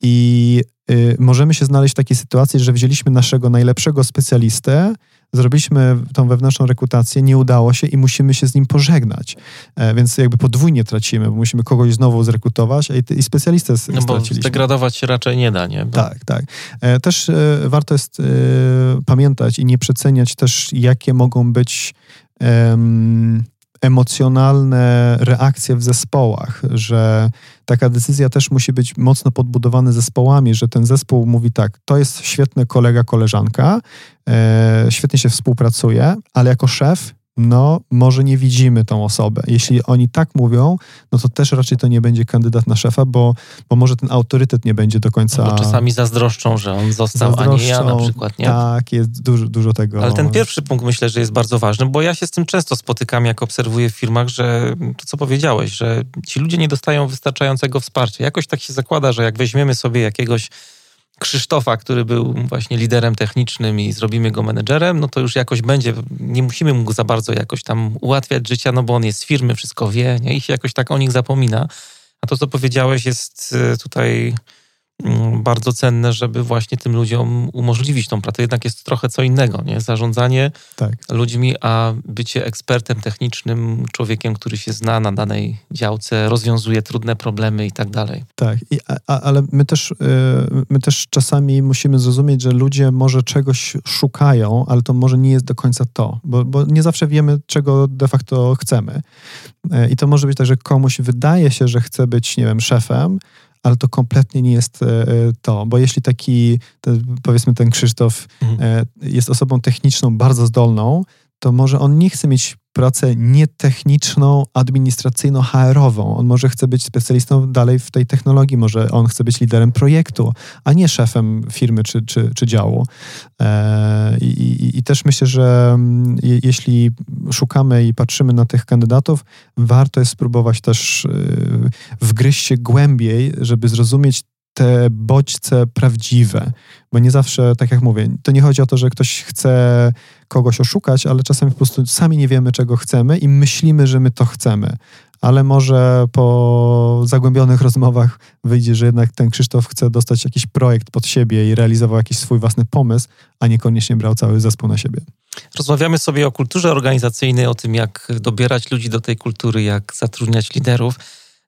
I y, możemy się znaleźć w takiej sytuacji, że wzięliśmy naszego najlepszego specjalistę, zrobiliśmy tą wewnętrzną rekrutację, nie udało się i musimy się z nim pożegnać. E, więc jakby podwójnie tracimy, bo musimy kogoś znowu zrekrutować i, i specjalistę no bo zdegradować się raczej nie da, nie? Bo... Tak, tak. E, też e, warto jest pamiętać i nie przeceniać też, jakie mogą być emocjonalne reakcje w zespołach, że taka decyzja też musi być mocno podbudowana zespołami, że ten zespół mówi tak, to jest świetny kolega, koleżanka, e, świetnie się współpracuje, ale jako szef no może nie widzimy tą osobę. Jeśli oni tak mówią, no to też raczej to nie będzie kandydat na szefa, bo, bo może ten autorytet nie będzie do końca... No bo czasami zazdroszczą, że on został, a nie ja na przykład, nie? Tak, jest dużo, dużo tego. Ale ten pierwszy punkt myślę, że jest bardzo ważny, bo ja się z tym często spotykam, jak obserwuję w firmach, że to, co powiedziałeś, że ci ludzie nie dostają wystarczającego wsparcia. Jakoś tak się zakłada, że jak weźmiemy sobie jakiegoś Krzysztofa, który był właśnie liderem technicznym i zrobimy go menedżerem, no to już jakoś będzie, nie musimy mu za bardzo jakoś tam ułatwiać życia, no bo on jest z firmy, wszystko wie nie? i się jakoś tak o nich zapomina. A to, co powiedziałeś, jest e, tutaj bardzo cenne, żeby właśnie tym ludziom umożliwić tą pracę. Jednak jest trochę co innego, nie? Zarządzanie tak. ludźmi, a bycie ekspertem technicznym, człowiekiem, który się zna na danej działce, rozwiązuje trudne problemy i tak dalej. Tak, I, a, ale my też, y, my też czasami musimy zrozumieć, że ludzie może czegoś szukają, ale to może nie jest do końca to, bo, bo nie zawsze wiemy, czego de facto chcemy. Y, I to może być tak, że komuś wydaje się, że chce być, nie wiem, szefem, ale to kompletnie nie jest e, to, bo jeśli taki, powiedzmy ten Krzysztof mhm. E, jest osobą techniczną bardzo zdolną, to może on nie chce mieć pracę nietechniczną, administracyjną, HR-ową. On może chce być specjalistą dalej w tej technologii, może on chce być liderem projektu, a nie szefem firmy czy, czy, czy działu. E, I, I, też myślę, że mm, je, jeśli szukamy i patrzymy na tych kandydatów, warto jest spróbować też y, wgryźć się głębiej, żeby zrozumieć te bodźce prawdziwe, bo nie zawsze, tak jak mówię, to nie chodzi o to, że ktoś chce kogoś oszukać, ale czasami po prostu sami nie wiemy, czego chcemy i myślimy, że my to chcemy. Ale może po zagłębionych rozmowach wyjdzie, że jednak ten Krzysztof chce dostać jakiś projekt pod siebie i realizował jakiś swój własny pomysł, a niekoniecznie brał cały zespół na siebie. Rozmawiamy sobie o kulturze organizacyjnej, o tym, jak dobierać ludzi do tej kultury, jak zatrudniać liderów.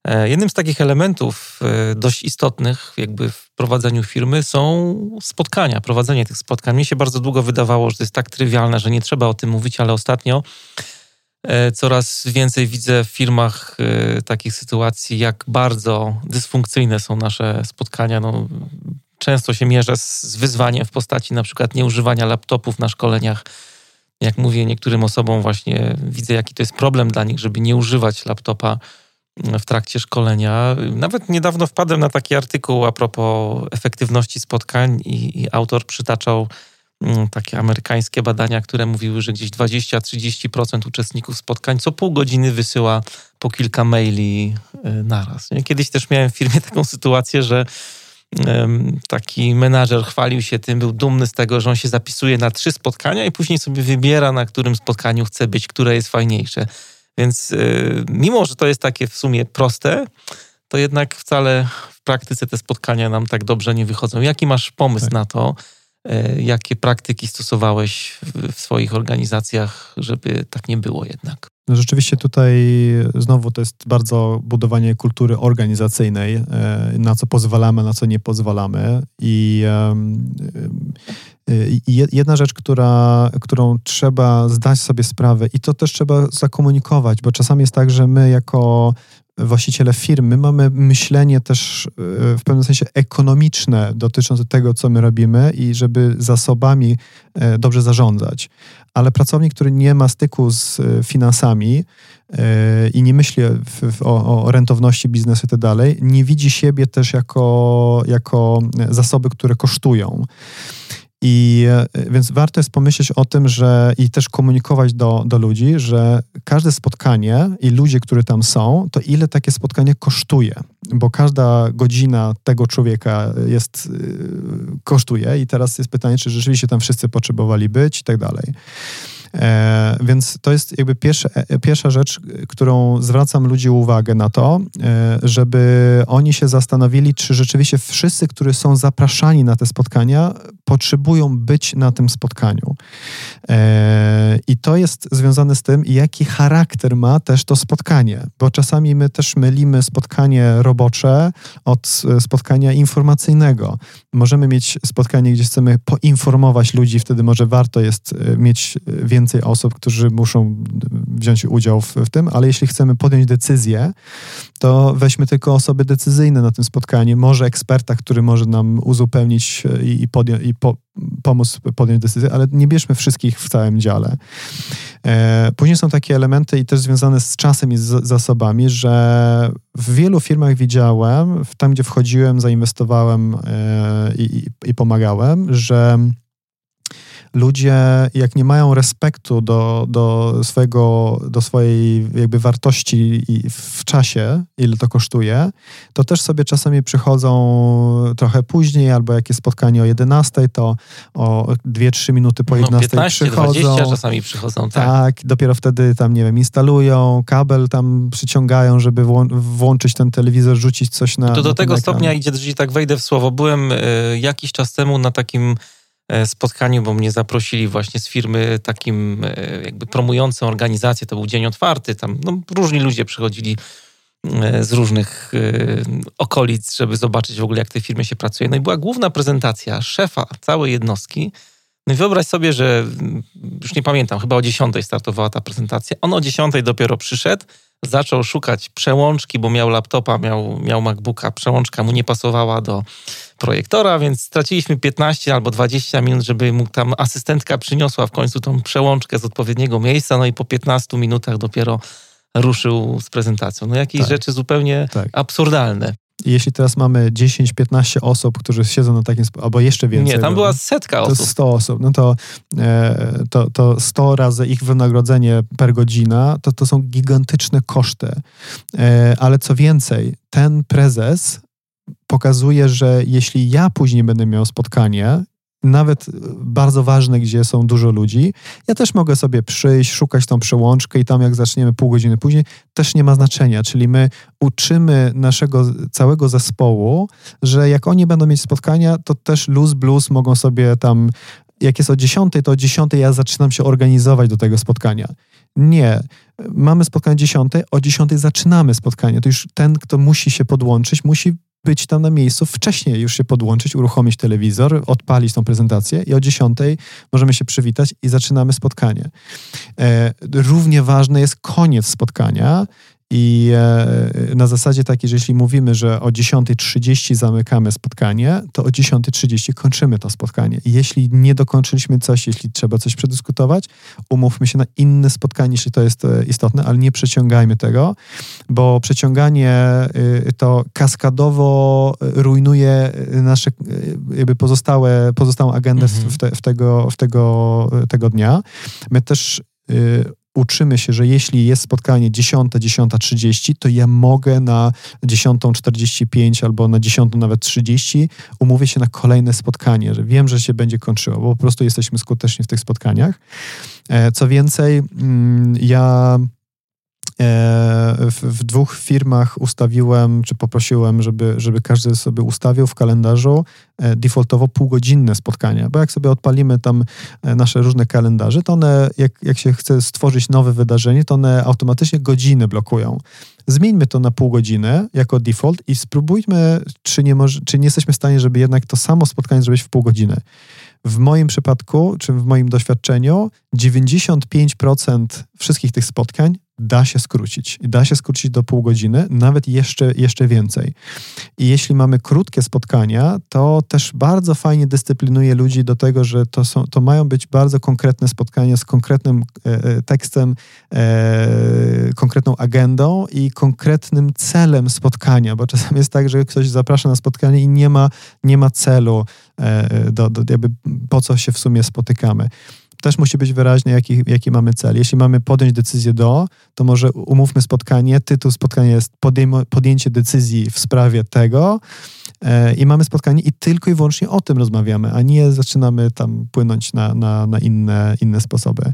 E, jednym z takich elementów e, dość istotnych jakby w prowadzeniu firmy są spotkania, prowadzenie tych spotkań. Mnie się bardzo długo wydawało, że to jest tak trywialne, że nie trzeba o tym mówić, ale ostatnio e, coraz więcej widzę w firmach takich sytuacji, jak bardzo dysfunkcyjne są nasze spotkania. No, często się mierzę z wyzwaniem w postaci na przykład nieużywania laptopów na szkoleniach. Jak mówię niektórym osobom właśnie widzę, jaki to jest problem dla nich, żeby nie używać laptopa w trakcie szkolenia. Nawet niedawno wpadłem na taki artykuł a propos efektywności spotkań i, i autor przytaczał mm, takie amerykańskie badania, które mówiły, że gdzieś 20-30% uczestników spotkań co pół godziny wysyła po kilka maili y, naraz. Kiedyś też miałem w firmie <laughs> taką sytuację, że taki menadżer chwalił się tym, był dumny z tego, że on się zapisuje na trzy spotkania i później sobie wybiera, na którym spotkaniu chce być, które jest fajniejsze. Więc y, mimo, że to jest takie w sumie proste, to jednak wcale w praktyce te spotkania nam tak dobrze nie wychodzą. Jaki masz pomysł tak. na to? Y, jakie praktyki stosowałeś w swoich organizacjach, żeby tak nie było jednak? No rzeczywiście tutaj znowu to jest bardzo budowanie kultury organizacyjnej, e, na co pozwalamy, na co nie pozwalamy. I jedna rzecz, która, którą trzeba zdać sobie sprawę, i to też trzeba zakomunikować, bo czasami jest tak, że my jako właściciele firmy mamy myślenie też e, w pewnym sensie ekonomiczne dotyczące tego, co my robimy i żeby zasobami e, dobrze zarządzać. Ale pracownik, który nie ma styku z finansami i nie myśli o, o rentowności biznesu i tak dalej, nie widzi siebie też jako, jako zasoby, które kosztują. I e, więc warto jest pomyśleć o tym, że i też komunikować do, do ludzi, że każde spotkanie i ludzie, którzy tam są, to ile takie spotkanie kosztuje, bo każda godzina tego człowieka jest, e, kosztuje i teraz jest pytanie, czy rzeczywiście tam wszyscy potrzebowali być i tak dalej. E, więc to jest jakby pierwsza, e, pierwsza rzecz, którą zwracam ludzi uwagę na to, e, żeby oni się zastanowili, czy rzeczywiście wszyscy, którzy są zapraszani na te spotkania, potrzebują być na tym spotkaniu. E, I to jest związane z tym, jaki charakter ma też to spotkanie, bo czasami my też mylimy spotkanie robocze od e, spotkania informacyjnego. Możemy mieć spotkanie, gdzie chcemy poinformować ludzi, wtedy może warto jest e, mieć więcej osób, którzy muszą wziąć udział w, w tym, ale jeśli chcemy podjąć decyzję, to weźmy tylko osoby decyzyjne na tym spotkaniu, może eksperta, który może nam uzupełnić i, i, podjąć, i po, pomóc podjąć decyzję, ale nie bierzmy wszystkich w całym dziale. E, później są takie elementy i też związane z czasem i z zasobami, że w wielu firmach widziałem, tam gdzie wchodziłem, zainwestowałem e, i, i pomagałem, że ludzie, jak nie mają respektu do, do, swojego, do swojej jakby wartości w czasie, ile to kosztuje, to też sobie czasami przychodzą trochę później, albo jak jest spotkanie o 11, to o 2-3 minuty po 11 no, 15, przychodzą. 20 czasami przychodzą, tak. Tak, dopiero wtedy tam, nie wiem, instalują, kabel tam przyciągają, żeby włączyć ten telewizor, rzucić coś na To do na tego stopnia idzie, że tak wejdę w słowo. Byłem y, jakiś czas temu na takim spotkaniu, bo mnie zaprosili właśnie z firmy takim e, jakby promującą organizację, to był dzień otwarty, tam no, różni ludzie przychodzili e, z różnych okolic, żeby zobaczyć w ogóle, jak tej firmie się pracuje. No i była główna prezentacja szefa całej jednostki. No i wyobraź sobie, że mm, już nie pamiętam, chyba o 10 startowała ta prezentacja. On o 10 dopiero przyszedł, zaczął szukać przełączki, bo miał laptopa, miał, miał MacBooka, przełączka mu nie pasowała do projektora, więc straciliśmy 15 albo 20 minut, żeby mu tam asystentka przyniosła w końcu tą przełączkę z odpowiedniego miejsca, no i po 15 minutach dopiero ruszył z prezentacją. No jakieś tak. rzeczy zupełnie tak. absurdalne. Jeśli teraz mamy 10-15 osób, którzy siedzą na takim, albo jeszcze więcej. Nie, tam była setka osób. To 100 osób, no to, e, to, to 100 razy ich wynagrodzenie per godzina, to, to są gigantyczne koszty. E, ale co więcej, ten prezes pokazuje, że jeśli ja później będę miał spotkanie, nawet bardzo ważne, gdzie są dużo ludzi, ja też mogę sobie przyjść, szukać tą przełączkę i tam jak zaczniemy pół godziny później, też nie ma znaczenia. Czyli my uczymy naszego całego zespołu, że jak oni będą mieć spotkania, to też luz blues mogą sobie tam jak jest o 10, to o 10 ja zaczynam się organizować do tego spotkania. Nie. Mamy spotkanie o 10, o 10 zaczynamy spotkanie. To już ten, kto musi się podłączyć, musi być tam na miejscu, wcześniej już się podłączyć, uruchomić telewizor, odpalić tą prezentację i o 10 możemy się przywitać i zaczynamy spotkanie. E, równie ważny jest koniec spotkania i e, na zasadzie takiej, że jeśli mówimy, że o 10.30 zamykamy spotkanie, to o 10.30 kończymy to spotkanie. Jeśli nie dokończyliśmy coś, jeśli trzeba coś przedyskutować, umówmy się na inne spotkanie, jeśli to jest e, istotne, ale nie przeciągajmy tego, bo przeciąganie y, to kaskadowo rujnuje nasze jakby pozostałe, pozostałą agendę mhm. w, te, w, tego, w tego, tego dnia. My też y, uczymy się, że jeśli jest spotkanie 10, 10.30, to ja mogę na 10.45 albo na 10 nawet 30 umówię się na kolejne spotkanie, że wiem, że się będzie kończyło, bo po prostu jesteśmy skuteczni w tych spotkaniach. E, co więcej, mm, ja w, w, dwóch firmach ustawiłem, czy poprosiłem, żeby, żeby każdy sobie ustawił w kalendarzu defaultowo półgodzinne spotkania, bo jak sobie odpalimy tam nasze różne kalendarze, to one, jak, jak się chce stworzyć nowe wydarzenie, to one automatycznie godziny blokują. Zmieńmy to na pół godziny jako default i spróbujmy, czy nie, może, czy nie jesteśmy w stanie, żeby jednak to samo spotkanie zrobić w pół godziny. W moim przypadku, czy w moim doświadczeniu, 95% wszystkich tych spotkań da się skrócić. I da się skrócić do pół godziny, nawet jeszcze, jeszcze więcej. I jeśli mamy krótkie spotkania, to też bardzo fajnie dyscyplinuje ludzi do tego, że to, są, to mają być bardzo konkretne spotkania z konkretnym e, e tekstem, e, konkretną agendą i konkretnym celem spotkania, bo czasem jest tak, że ktoś zaprasza na spotkanie i nie ma, nie ma celu, e, do, do, jakby po co się w sumie spotykamy też musi być wyraźne, jaki, jaki mamy cel. Jeśli mamy podjąć decyzję do, to może umówmy spotkanie. Tytuł spotkania jest podjęcie decyzji w sprawie tego i mamy spotkanie i tylko i wyłącznie o tym rozmawiamy, a nie zaczynamy tam płynąć na, na, na inne, inne sposoby.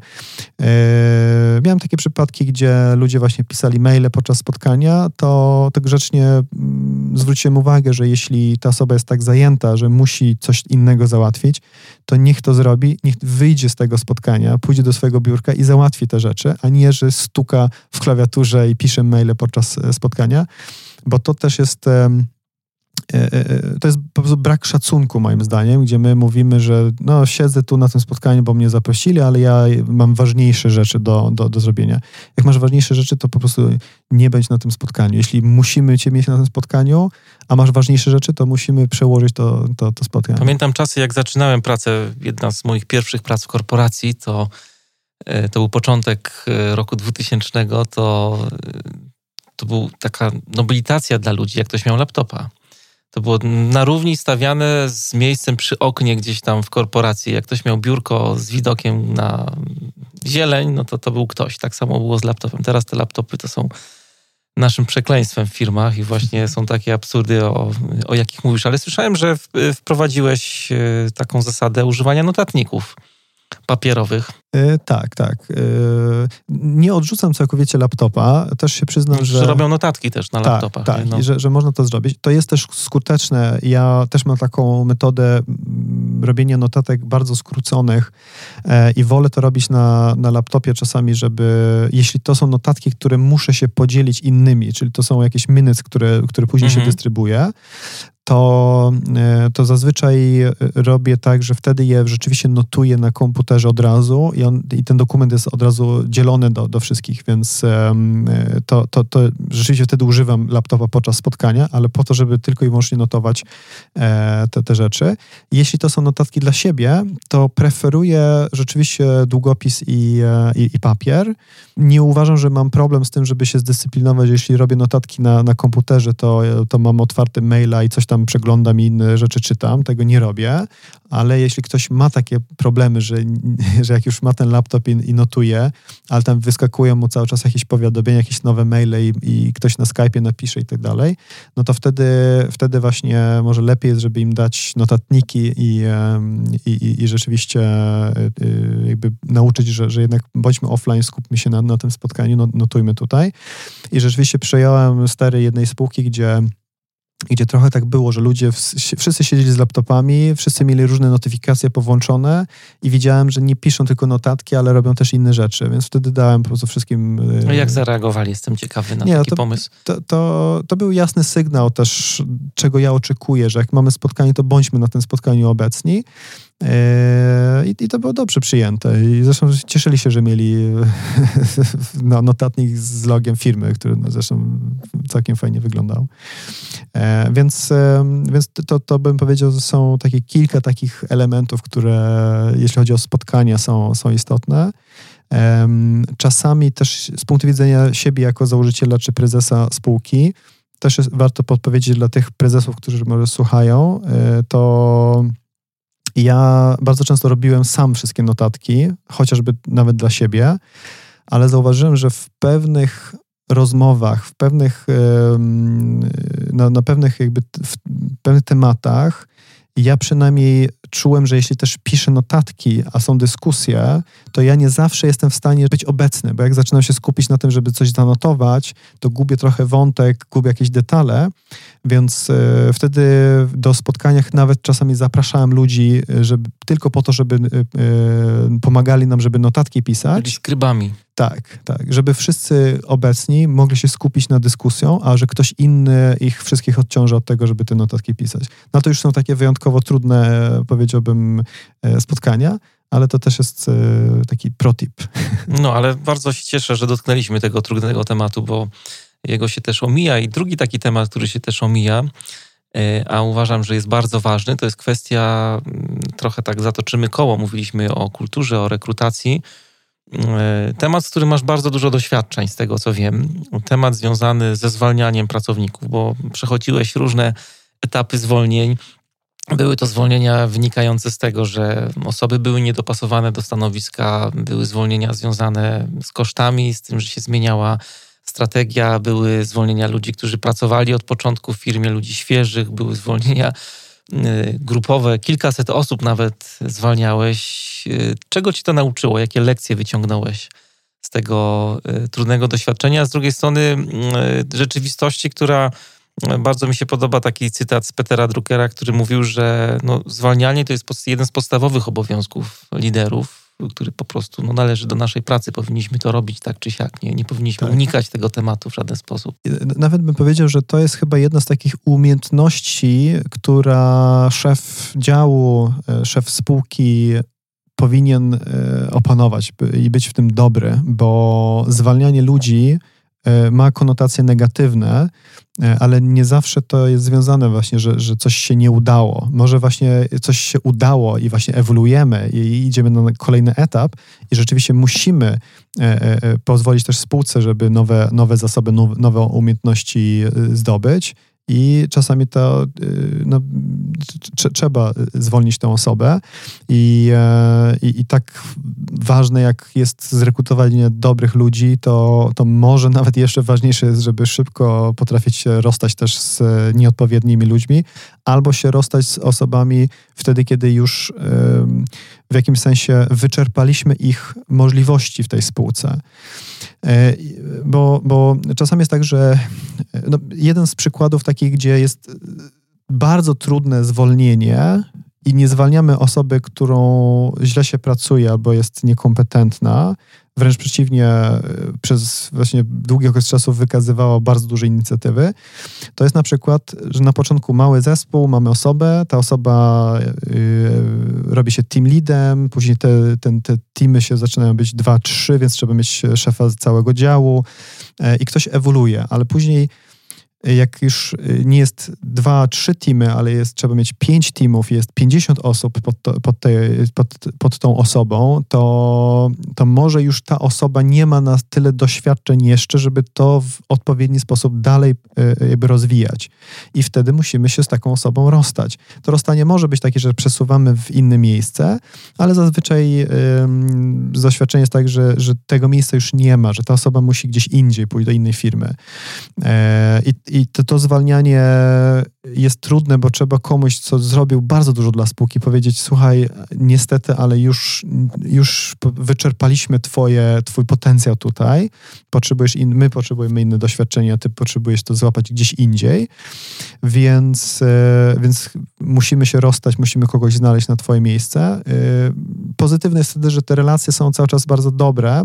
E, miałem takie przypadki, gdzie ludzie właśnie pisali maile podczas spotkania, to, to grzecznie mm, zwróciłem uwagę, że jeśli ta osoba jest tak zajęta, że musi coś innego załatwić, to niech to zrobi, niech wyjdzie z tego spotkania, pójdzie do swojego biurka i załatwi te rzeczy, a nie, że stuka w klawiaturze i pisze maile podczas e, spotkania, bo to też jest E, e, e, to jest po prostu brak szacunku moim zdaniem, gdzie my mówimy, że no siedzę tu na tym spotkaniu, bo mnie zaprosili, ale ja mam ważniejsze rzeczy do, do, do zrobienia. Jak masz ważniejsze rzeczy, to po prostu nie bądź na tym spotkaniu. Jeśli musimy cię mieć na tym spotkaniu, a masz ważniejsze rzeczy, to musimy przełożyć to, to, to spotkanie. Pamiętam czasy, jak zaczynałem pracę, jedna z moich pierwszych prac w korporacji, to to był początek roku 2000, to, to była taka nobilitacja dla ludzi, jak ktoś miał laptopa. To było na równi stawiane z miejscem przy oknie gdzieś tam w korporacji. Jak ktoś miał biurko z widokiem na zieleń, no to to był ktoś. Tak samo było z laptopem. Teraz te laptopy to są naszym przekleństwem w firmach i właśnie są takie absurdy, o, o jakich mówisz. Ale słyszałem, że wprowadziłeś e, taką zasadę używania notatników papierowych. Yy, tak, tak. Yy, nie odrzucam całkowicie laptopa. Też się przyznam, że... Że robią notatki też na tak, laptopach. Tak, no. że, że można to zrobić. To jest też skuteczne. Ja też mam taką metodę robienia notatek bardzo skróconych yy, i wolę to robić na, na laptopie czasami, żeby... Jeśli to są notatki, które muszę się podzielić innymi, czyli to są jakieś minutes, które, które później mhm. się dystrybuuje, to, e, to zazwyczaj e, robię tak, że wtedy je rzeczywiście notuję na komputerze od razu i, on, i ten dokument jest od razu dzielony do, do wszystkich, więc e, to, to, to rzeczywiście wtedy używam laptopa podczas spotkania, ale po to, żeby tylko i wyłącznie notować te, te rzeczy. Jeśli to są notatki dla siebie, to preferuję rzeczywiście długopis i, i, i papier. Nie uważam, że mam problem z tym, żeby się zdyscyplinować. Jeśli robię notatki na, na komputerze, to, to mam otwarty maila i coś tam tam przeglądam i inne rzeczy czytam, tego nie robię, ale jeśli ktoś ma takie problemy, że, <laughs> że jak już ma ten laptop i, i notuje, ale tam wyskakują mu cały czas jakieś powiadomienia, jakieś nowe maile i, i ktoś na Skype'ie napisze i tak dalej, no to wtedy, wtedy właśnie może lepiej jest, żeby im dać notatniki i, i, i rzeczywiście y, jakby nauczyć, że, że jednak bądźmy offline, skupmy się na, na tym spotkaniu, notujmy tutaj. I rzeczywiście przejąłem stery jednej spółki, gdzie gdzie trochę tak było, że ludzie, wszyscy siedzieli z laptopami, wszyscy mieli różne notyfikacje powłączone i widziałem, że nie piszą tylko notatki, ale robią też inne rzeczy, więc wtedy dałem po prostu wszystkim... No jak zareagowali? Jestem ciekawy na nie, taki to, pomysł. To, to, to, był jasny sygnał też, czego ja oczekuję, że jak mamy spotkanie, to bądźmy na tym spotkaniu obecni. Eee, I, I, to było dobrze przyjęte. I zresztą cieszyli się, że mieli <laughs> no, notatnik z logiem firmy, który no, zresztą całkiem fajnie wyglądał. Eee, więc więc to, to bym powiedział, że są takie kilka takich elementów, które jeśli chodzi o spotkania są, są istotne. Czasami też z punktu widzenia siebie jako założyciela czy prezesa spółki, też jest, warto podpowiedzieć dla tych prezesów, którzy może słuchają, e, to ja bardzo często robiłem sam wszystkie notatki, chociażby nawet dla siebie, ale zauważyłem, że w pewnych rozmowach, w pewnych, na, na pewnych jakby w pewnych tematach ja przynajmniej czułem, że jeśli też piszę notatki, a są dyskusje, to ja nie zawsze jestem w stanie być obecny, bo jak zaczynam się skupić na tym, żeby coś zanotować, to gubię trochę wątek, gubię jakieś detale, więc y, wtedy do spotkania nawet czasami zapraszałem ludzi, żeby, tylko po to, żeby y, pomagali nam, żeby notatki pisać. Byli skrybami. Tak, tak. Żeby wszyscy obecni mogli się skupić na dyskusją, a że ktoś inny ich wszystkich odciąża od tego, żeby te notatki pisać. No to już są takie wyjątkowo trudne, powiedziałbym, e, spotkania, ale to też jest e, taki protip. <laughs> No, ale bardzo się cieszę, że dotknęliśmy tego trudnego tematu, bo jego się też omija. I drugi taki temat, który się też omija, e, a uważam, że jest bardzo ważny, to jest kwestia, mm, trochę tak zatoczymy koło, mówiliśmy o kulturze, o rekrutacji, temat, z którym masz bardzo dużo doświadczeń, z tego co wiem. Temat związany ze zwalnianiem pracowników, bo przechodziłeś różne etapy zwolnień. Były to zwolnienia wynikające z tego, że osoby były niedopasowane do stanowiska, były zwolnienia związane z kosztami, z tym, że się zmieniała strategia, były zwolnienia ludzi, którzy pracowali od początku w firmie, ludzi świeżych, były zwolnienia Y, grupowe, kilkaset osób nawet zwalniałeś. Y, czego ci to nauczyło? Jakie lekcje wyciągnąłeś z tego y, trudnego doświadczenia? Z drugiej strony rzeczywistości, która bardzo mi się podoba taki cytat z Petera Druckera, który mówił, że no, zwalnianie to jest jeden z podstawowych obowiązków liderów który po prostu no, należy do naszej pracy. Powinniśmy to robić tak czy siak. Nie, nie powinniśmy tak. unikać tego tematu w żaden sposób. Nawet bym powiedział, że to jest chyba jedna z takich umiejętności, która szef działu, e, szef spółki powinien e, opanować i być w tym dobry, bo zwalnianie ludzi E, ma konotacje negatywne, ale nie zawsze to jest związane właśnie, że, że coś się nie udało. Może właśnie coś się udało i właśnie ewoluujemy i idziemy na kolejny etap i rzeczywiście musimy e, pozwolić też spółce, żeby nowe, nowe zasoby, nowe umiejętności zdobyć i czasami to y, no, trzeba zwolnić tę osobę I, e, i, i, tak ważne jak jest zrekrutowanie dobrych ludzi, to, to może nawet jeszcze ważniejsze jest, żeby szybko potrafić się rozstać też z nieodpowiednimi ludźmi, albo się rozstać z osobami wtedy, kiedy już w jakimś sensie wyczerpaliśmy ich możliwości w tej spółce. E, bo, bo czasami jest tak, że no, jeden z przykładów takich, gdzie jest bardzo trudne zwolnienie i nie zwalniamy osoby, którą źle się pracuje albo jest niekompetentna, wręcz przeciwnie, e, przez właśnie długi okres czasu wykazywała bardzo duże inicjatywy. To jest na przykład, że na początku mały zespół, mamy osobę, ta osoba yy, robi się team leadem, później te, ten, te teamy się zaczynają być dwa, trzy, więc trzeba mieć szefa całego działu yy, i ktoś ewoluuje, ale później jak już y, nie jest dwa, trzy teamy, ale jest, trzeba mieć pięć teamów, jest 50 osób pod, to, pod, te, pod, pod tą osobą, to, to może już ta osoba nie ma na tyle doświadczeń jeszcze, żeby to w odpowiedni sposób dalej y, jakby rozwijać. I wtedy musimy się z taką osobą rozstać. To rozstanie może być takie, że przesuwamy w inne miejsce, ale zazwyczaj yy, doświadczenie jest tak, że, że tego miejsca już nie ma, że ta osoba musi gdzieś indziej pójść do innej firmy. Yy, i, i to, to zwalnianie jest trudne, bo trzeba komuś, co zrobił bardzo dużo dla spółki, powiedzieć: Słuchaj, niestety, ale już, już wyczerpaliśmy twoje, Twój potencjał tutaj. Potrzebujesz in, my potrzebujemy inne doświadczenia, ty potrzebujesz to złapać gdzieś indziej. Więc, e, więc musimy się rozstać, musimy kogoś znaleźć na Twoje miejsce. E, pozytywne jest wtedy, że te relacje są cały czas bardzo dobre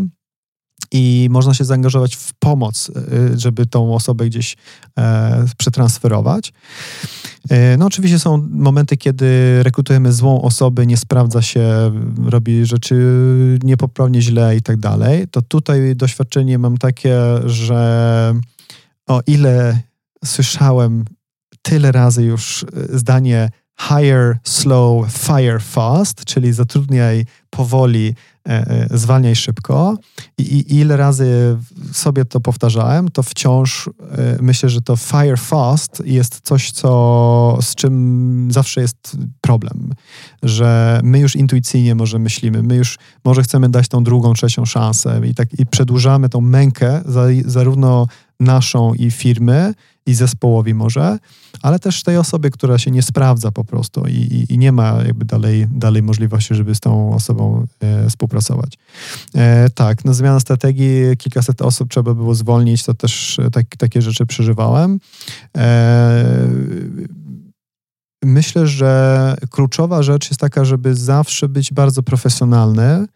i można się zaangażować w pomoc, y, żeby tą osobę gdzieś e, przetransferować. E, no oczywiście są momenty, kiedy rekrutujemy złą osobę, nie sprawdza się, robi rzeczy niepoprawnie źle i tak dalej. To tutaj doświadczenie mam takie, że o ile słyszałem tyle razy już e, zdanie hire slow, fire fast, czyli zatrudniaj powoli, zwalniaj szybko. I, I, ile razy sobie to powtarzałem, to wciąż e, myślę, że to fire fast jest coś, co, z czym zawsze jest problem. Że my już intuicyjnie może myślimy, my już może chcemy dać tą drugą, trzecią szansę i tak i przedłużamy tą mękę za, zarówno naszą i firmy, i zespołowi może, ale też tej osobie, która się nie sprawdza po prostu i, i, i nie ma jakby dalej, dalej możliwości, żeby z tą osobą e, współpracować. E, tak, na zmianę strategii kilkaset osób trzeba było zwolnić, to też e, tak, takie rzeczy przeżywałem. E, myślę, że kluczowa rzecz jest taka, żeby zawsze być bardzo profesjonalny,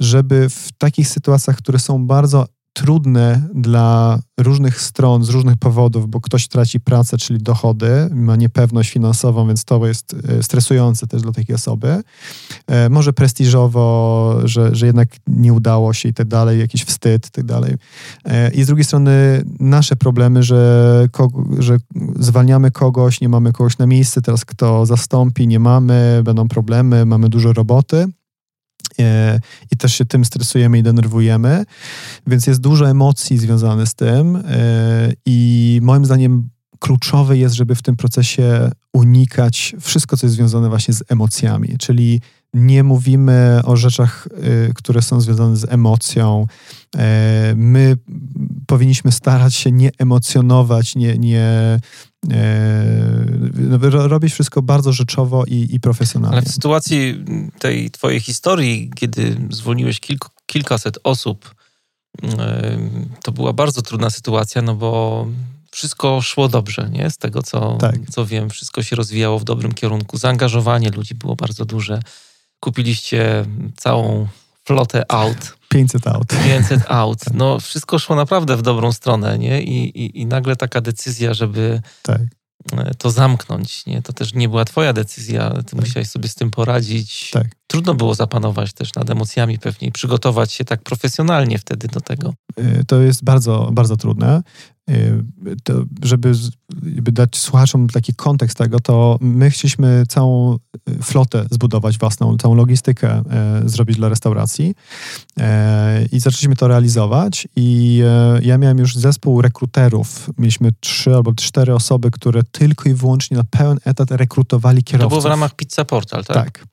żeby w takich sytuacjach, które są bardzo trudne dla różnych stron z różnych powodów, bo ktoś traci pracę, czyli dochody, ma niepewność finansową, więc to jest e, stresujące też dla takiej osoby. E, może prestiżowo, że, że jednak nie udało się i tak dalej, jakiś wstyd i tak dalej. E, I z drugiej strony nasze problemy, że, że zwalniamy kogoś, nie mamy kogoś na miejsce, teraz kto zastąpi, nie mamy, będą problemy, mamy dużo roboty. E, i też się tym stresujemy i denerwujemy, więc jest dużo emocji związanych z tym e, i moim zdaniem kluczowe jest, żeby w tym procesie unikać wszystko, co jest związane właśnie z emocjami, czyli nie mówimy o rzeczach, e, które są związane z emocją. My powinniśmy starać się nie emocjonować, nie, nie, robisz wszystko bardzo rzeczowo i, i profesjonalnie. Ale w sytuacji tej twojej historii, kiedy zwolniłeś kilku, kilkaset osób, e, to była bardzo trudna sytuacja, no bo wszystko szło dobrze, nie? Z tego, co, tak. co wiem, wszystko się rozwijało w dobrym kierunku. Zaangażowanie ludzi było bardzo duże. Kupiliście całą flotę aut. 500 aut. 500 aut. No, wszystko szło naprawdę w dobrą stronę, nie? I, i, i nagle taka decyzja, żeby tak. E, to zamknąć, nie? To też nie była twoja decyzja, ty tak. musiałeś sobie z tym poradzić. Tak. Trudno było zapanować też nad emocjami pewnie i przygotować się tak profesjonalnie wtedy do tego. E, to jest bardzo, bardzo trudne. Y, to, żeby, żeby dać słuchaczom taki kontekst tego, to my chcieliśmy całą y, flotę zbudować własną, całą logistykę e, zrobić dla restauracji e, i zaczęliśmy to realizować i e, ja miałem już zespół rekruterów. Mieliśmy trzy albo cztery osoby, które tylko i wyłącznie na pełen etat rekrutowali kierowców. To było w ramach Pizza Portal, tak? Tak.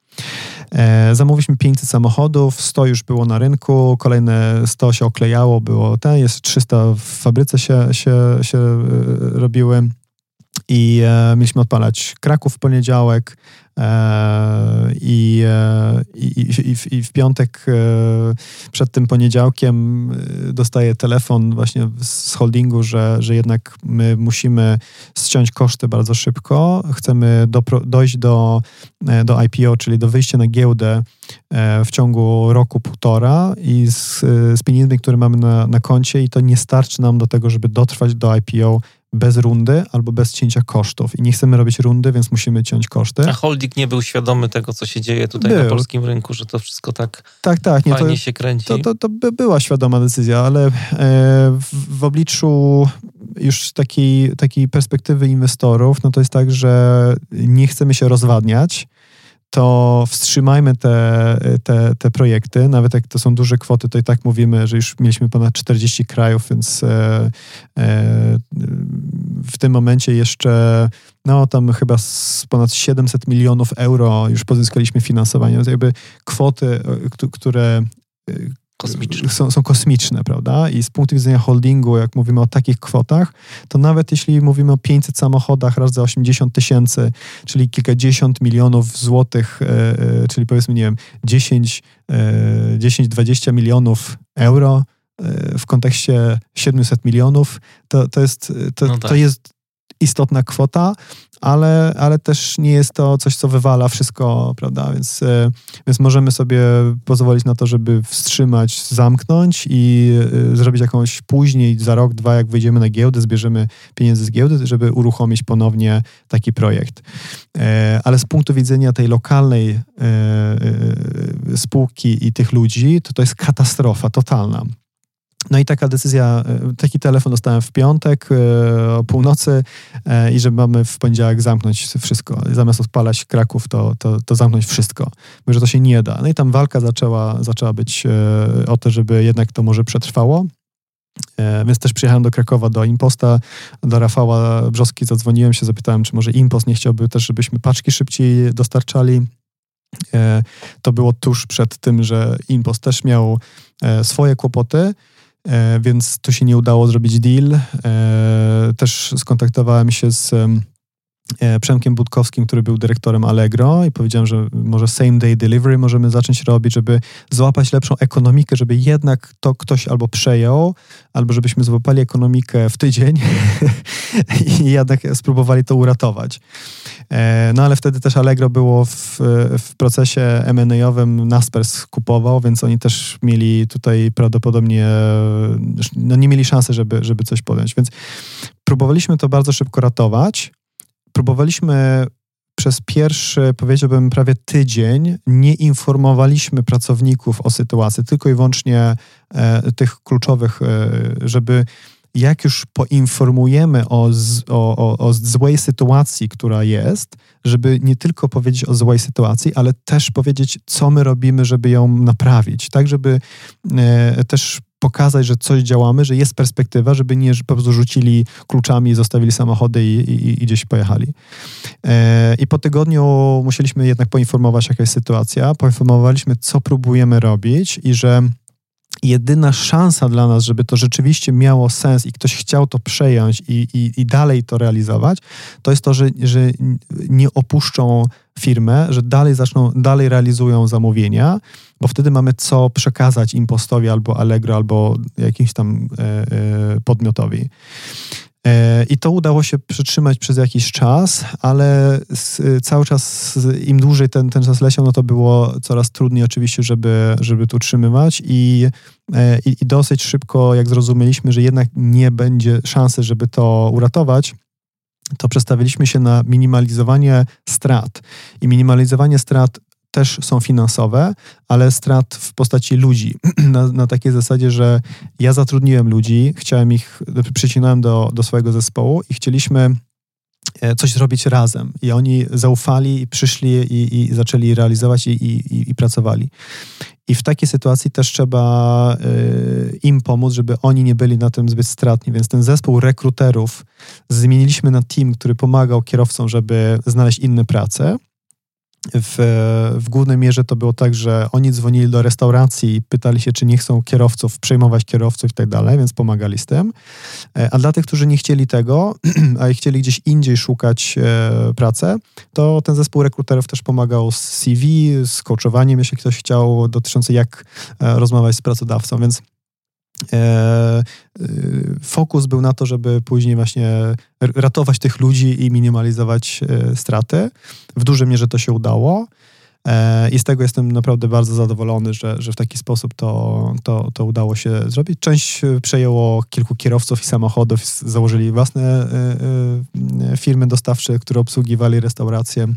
E, zamówiliśmy 500 samochodów, 100 już było na rynku, kolejne 100 się oklejało, było ten, jest 300 w fabryce się, się, się e, robiły. I e, mieliśmy odpalać Kraków w poniedziałek, E, I, e, i, i, i, w piątek e, przed tym poniedziałkiem dostaję telefon właśnie z holdingu, że, że jednak my musimy ściąć koszty bardzo szybko. Chcemy do, dojść do, do IPO, czyli do wyjścia na giełdę w ciągu roku, półtora i z, z pieniędzmi, które mamy na, na koncie i to nie starczy nam do tego, żeby dotrwać do IPO bez rundy albo bez cięcia kosztów. I nie chcemy robić rundy, więc musimy ciąć koszty. A holding nie był świadomy tego, co się dzieje tutaj był. na polskim rynku, że to wszystko tak, tak, tak nie, fajnie to, się kręci. To, to, to by była świadoma decyzja, ale e, w, w obliczu już takiej, takiej perspektywy inwestorów, no to jest tak, że nie chcemy się rozwadniać, to wstrzymajmy te, te, te projekty. Nawet jak to są duże kwoty, to i tak mówimy, że już mieliśmy ponad 40 krajów, więc e, e, w tym momencie jeszcze no tam chyba z ponad 700 milionów euro już pozyskaliśmy finansowanie. To jakby kwoty, e, które Kosmiczne. Są, są kosmiczne, prawda? I z punktu widzenia holdingu, jak mówimy o takich kwotach, to nawet jeśli mówimy o 500 samochodach razy 80 tysięcy, czyli kilkadziesiąt milionów złotych, e, e, czyli powiedzmy, nie wiem, 10, 10-20 e, milionów euro, w kontekście 700 milionów, to, to, jest, to, no tak. to jest istotna kwota, ale, ale też nie jest to coś, co wywala wszystko, prawda? Więc, e, więc możemy sobie pozwolić na to, żeby wstrzymać, zamknąć i e, zrobić jakąś później, za rok, dwa, jak wyjdziemy na giełdę, zbierzemy pieniądze z giełdy, żeby uruchomić ponownie taki projekt. E, ale z punktu widzenia tej lokalnej spółki i tych ludzi, to to jest katastrofa totalna. No i taka decyzja, e, taki telefon dostałem w piątek e, o północy e, i że mamy w poniedziałek zamknąć wszystko. Zamiast odpalać Kraków, to, to, to zamknąć wszystko. Bo że to się nie da. No i tam walka zaczęła, zaczęła być o to, żeby jednak to może przetrwało. Więc też przyjechałem do Krakowa, do Imposta, do Rafała Brzoski, zadzwoniłem się, zapytałem, czy może Impost nie chciałby też, żebyśmy paczki szybciej dostarczali. To było tuż przed tym, że Impost też miał swoje kłopoty więc tu się nie udało zrobić deal. Też skontaktowałem się z E, Przemkiem Budkowskim, który był dyrektorem Allegro i powiedziałem, że może same day delivery możemy zacząć robić, żeby złapać lepszą ekonomikę, żeby jednak to ktoś albo przejął, albo żebyśmy złapali ekonomikę w tydzień <laughs> i jednak spróbowali to uratować. E, no ale wtedy też Allegro było w, w procesie M&A-owym, Naspers kupował, więc oni też mieli tutaj prawdopodobnie, no nie mieli szansy, żeby, żeby coś podjąć, więc próbowaliśmy to bardzo szybko ratować, próbowaliśmy przez pierwszy, powiedziałbym, prawie tydzień nie informowaliśmy pracowników o sytuacji, tylko i wyłącznie e, tych kluczowych, e, żeby jak już poinformujemy o, z, o, o, o, złej sytuacji, która jest, żeby nie tylko powiedzieć o złej sytuacji, ale też powiedzieć, co my robimy, żeby ją naprawić, tak, żeby e, też pokazać, że coś działamy, że jest perspektywa, żeby nie po prostu rzucili kluczami, zostawili samochody i, i, i gdzieś pojechali. E, I po tygodniu musieliśmy jednak poinformować, jaka jest sytuacja. Poinformowaliśmy, co próbujemy robić i że jedyna szansa dla nas, żeby to rzeczywiście miało sens i ktoś chciał to przejąć i, i, i dalej to realizować, to jest to, że, że nie opuszczą firmę, że dalej zaczną, dalej realizują zamówienia, bo wtedy mamy co przekazać impostowi albo Allegro, albo jakimś tam e, e, podmiotowi. E, I to udało się przytrzymać przez jakiś czas, ale cały czas im dłużej ten, ten czas leciał, no to było coraz trudniej oczywiście, żeby, żeby to utrzymywać i, i, i dosyć szybko, jak zrozumieliśmy, że jednak nie będzie szansy, żeby to uratować, to przestawiliśmy się na minimalizowanie strat. I minimalizowanie strat też są finansowe, ale strat w postaci ludzi. <clears throat> Na, na takiej zasadzie, że ja zatrudniłem ludzi, chciałem ich, przycinałem do, do swojego zespołu i chcieliśmy e, coś zrobić razem. I oni zaufali i przyszli i, i zaczęli realizować i, i, i, pracowali. I w takiej sytuacji też trzeba y, im pomóc, żeby oni nie byli na tym zbyt stratni. Więc ten zespół rekruterów zmieniliśmy na team, który pomagał kierowcom, żeby znaleźć inne prace w, w głównej mierze to było tak, że oni dzwonili do restauracji i pytali się, czy nie chcą kierowców, przejmować kierowców i tak dalej, więc pomagali z tym. E, a dla tych, którzy nie chcieli tego, <clears throat> a chcieli gdzieś indziej szukać e, pracy, to ten zespół rekruterów też pomagał z CV, z coachowaniem, jeśli ktoś chciał, dotyczący jak e, rozmawiać z pracodawcą, więc fokus był na to, żeby później właśnie ratować tych ludzi i minimalizować e, straty. W dużej mierze to się udało. E, I z tego jestem naprawdę bardzo zadowolony, że, że w taki sposób to, to, to udało się zrobić. Część przejęło kilku kierowców i samochodów, założyli własne firmy dostawcze, które obsługiwali restauracje.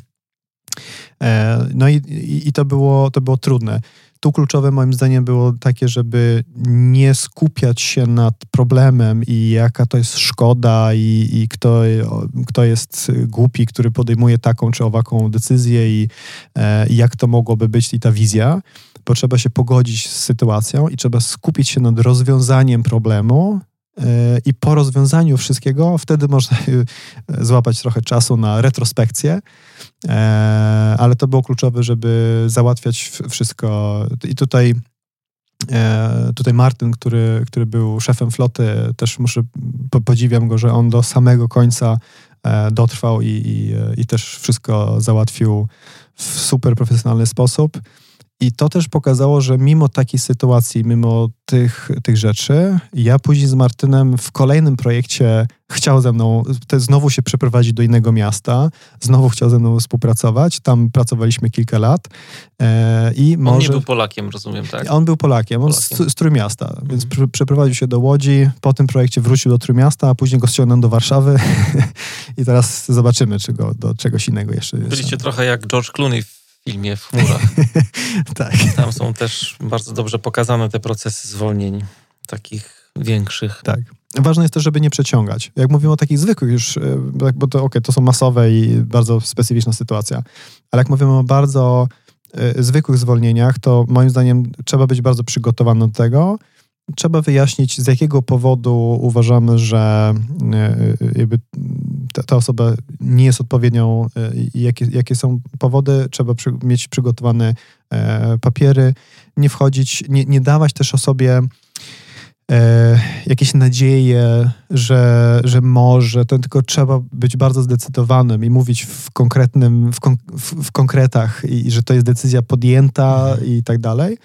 No i, i to, było, to było trudne tu kluczowe moim zdaniem było takie, żeby nie skupiać się nad problemem i jaka to jest szkoda i, i kto, kto jest głupi, który podejmuje taką czy owaką decyzję i, e, jak to mogłoby być i ta wizja, bo trzeba się pogodzić z sytuacją i trzeba skupić się nad rozwiązaniem problemu, e, i po rozwiązaniu wszystkiego, wtedy można <laughs> złapać trochę czasu na retrospekcję, ale to było kluczowe, żeby załatwiać wszystko. I tutaj e, Tutaj Martin, który, który był szefem floty, też muszę, podziwiam go, że on do samego końca e, dotrwał i, i, i też wszystko załatwił w super profesjonalny sposób. I to też pokazało, że mimo takiej sytuacji, mimo tych, tych rzeczy, ja później z Martynem w kolejnym projekcie chciał ze mną znowu się przeprowadzić do innego miasta, znowu chciał ze mną współpracować. Tam pracowaliśmy kilka lat. E, i może... On nie był Polakiem, rozumiem, tak? On był Polakiem, on Polakiem. z, z Trójmiasta, mhm. więc pr przeprowadził się do Łodzi, po tym projekcie wrócił do Trójmiasta, a później go ściągnął do Warszawy <laughs> i teraz zobaczymy, czy go do czegoś innego jeszcze... Byliście trochę jak George Clooney w filmie w chmurach. <laughs> tak. Tam są też bardzo dobrze pokazane te procesy zwolnień, takich większych. Tak. Ważne jest też, żeby nie przeciągać. Jak mówimy o takich zwykłych już, e, bo to, okay, to są masowe i bardzo specyficzna sytuacja, ale jak mówimy o bardzo y, zwykłych zwolnieniach, to moim zdaniem trzeba być bardzo przygotowany do tego, trzeba wyjaśnić, z jakiego powodu uważamy, że e, jakby ta, ta osoba nie jest odpowiednią e, jakie, jakie są powody. Trzeba przy, mieć przygotowane e, papiery, nie wchodzić, nie, nie dawać też osobie jakieś nadzieje, że, że może, to tylko trzeba być bardzo zdecydowanym i mówić w konkretnym, w, kon, w, w konkretach i że to jest decyzja podjęta mhm. i tak dalej.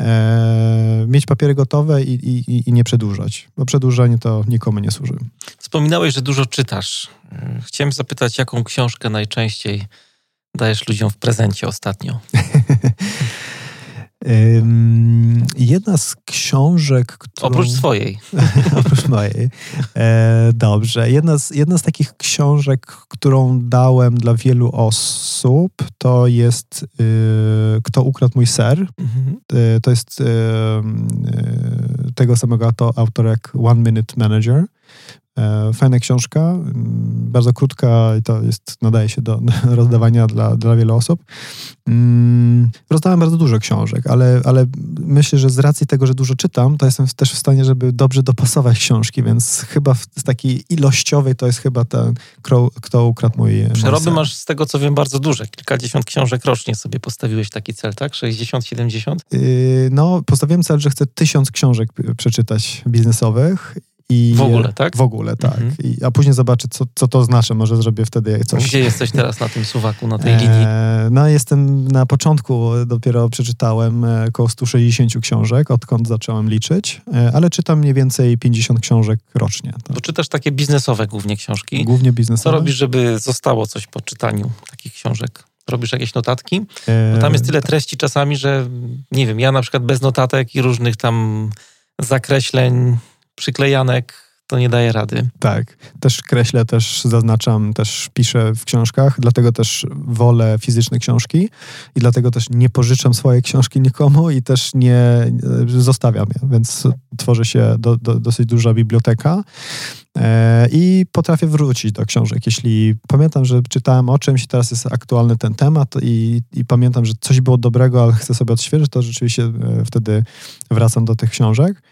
E, mieć papiery gotowe i, i, i nie przedłużać, bo przedłużanie to nikomu nie służy. Wspominałeś, że dużo czytasz. E, chciałem zapytać, jaką książkę najczęściej dajesz ludziom w prezencie ostatnio? <laughs> Jedna z książek, którą... Oprócz swojej. <laughs> Oprócz mojej. E, dobrze. Jedna z, jedna z takich książek, którą dałem dla wielu osób, to jest y, Kto ukradł mój ser. Mhm. Y, to jest y, tego samego autora jak One Minute Manager. E, fajna książka, mm, bardzo krótka i to jest, nadaje się do <laughs> rozdawania dla, dla wielu osób. Mm, rozdałem bardzo dużo książek, ale, ale myślę, że z racji tego, że dużo czytam, to jestem też w stanie, żeby dobrze dopasować książki, więc chyba z takiej ilościowej to jest chyba ten, kto ukradł mój Przeroby masz z tego, co wiem, bardzo duże. Kilkadziesiąt książek rocznie sobie postawiłeś taki cel, tak? 60, 70? Yy, no, postawiłem cel, że chcę tysiąc książek przeczytać biznesowych i w ogóle, tak? W ogóle, tak. Mhm. I, a później zobaczę, co, co to znaczy. Może zrobię wtedy coś. Gdzie jesteś teraz na tym suwaku, na tej e, linii? no, jestem na początku, dopiero przeczytałem e, około 160 książek, odkąd zacząłem liczyć, e, ale czytam mniej więcej 50 książek rocznie. Tak. Bo czytasz takie biznesowe głównie książki. Głównie biznesowe. Co robisz, żeby zostało coś po czytaniu takich książek? Robisz jakieś notatki? Bo tam jest tyle treści czasami, że nie wiem, ja na przykład bez notatek i różnych tam zakreśleń przyklejanek to nie daje rady. Tak, też kreślę, też zaznaczam, też piszę w książkach, dlatego też wolę fizyczne książki i dlatego też nie pożyczam swojej książki nikomu i też nie zostawiam je, więc tworzy się do, do, dosyć duża biblioteka e, i potrafię wrócić do książek. Jeśli pamiętam, że czytałem o czymś, teraz jest aktualny ten temat i, i pamiętam, że coś było dobrego, ale chcę sobie odświeżyć, to rzeczywiście e, wtedy wracam do tych książek.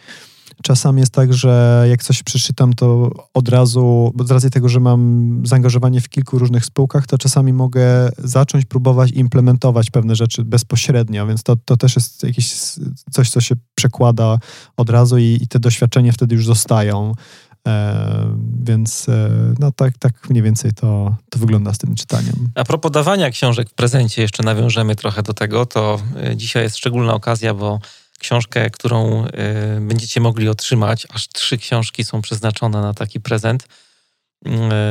Czasami jest tak, że jak coś przeczytam, to od razu, bo z racji tego, że mam zaangażowanie w kilku różnych spółkach, to czasami mogę zacząć próbować implementować pewne rzeczy bezpośrednio, więc to, to też jest jakieś coś, co się przekłada od razu i, i te doświadczenia wtedy już zostają. E, więc e, no tak, tak mniej więcej to, to wygląda z tym czytaniem. A propos dawania książek w prezencie, jeszcze nawiążemy trochę do tego, to e, dzisiaj jest szczególna okazja, bo książkę, którą y, będziecie mogli otrzymać. Aż trzy książki są przeznaczone na taki prezent. Y,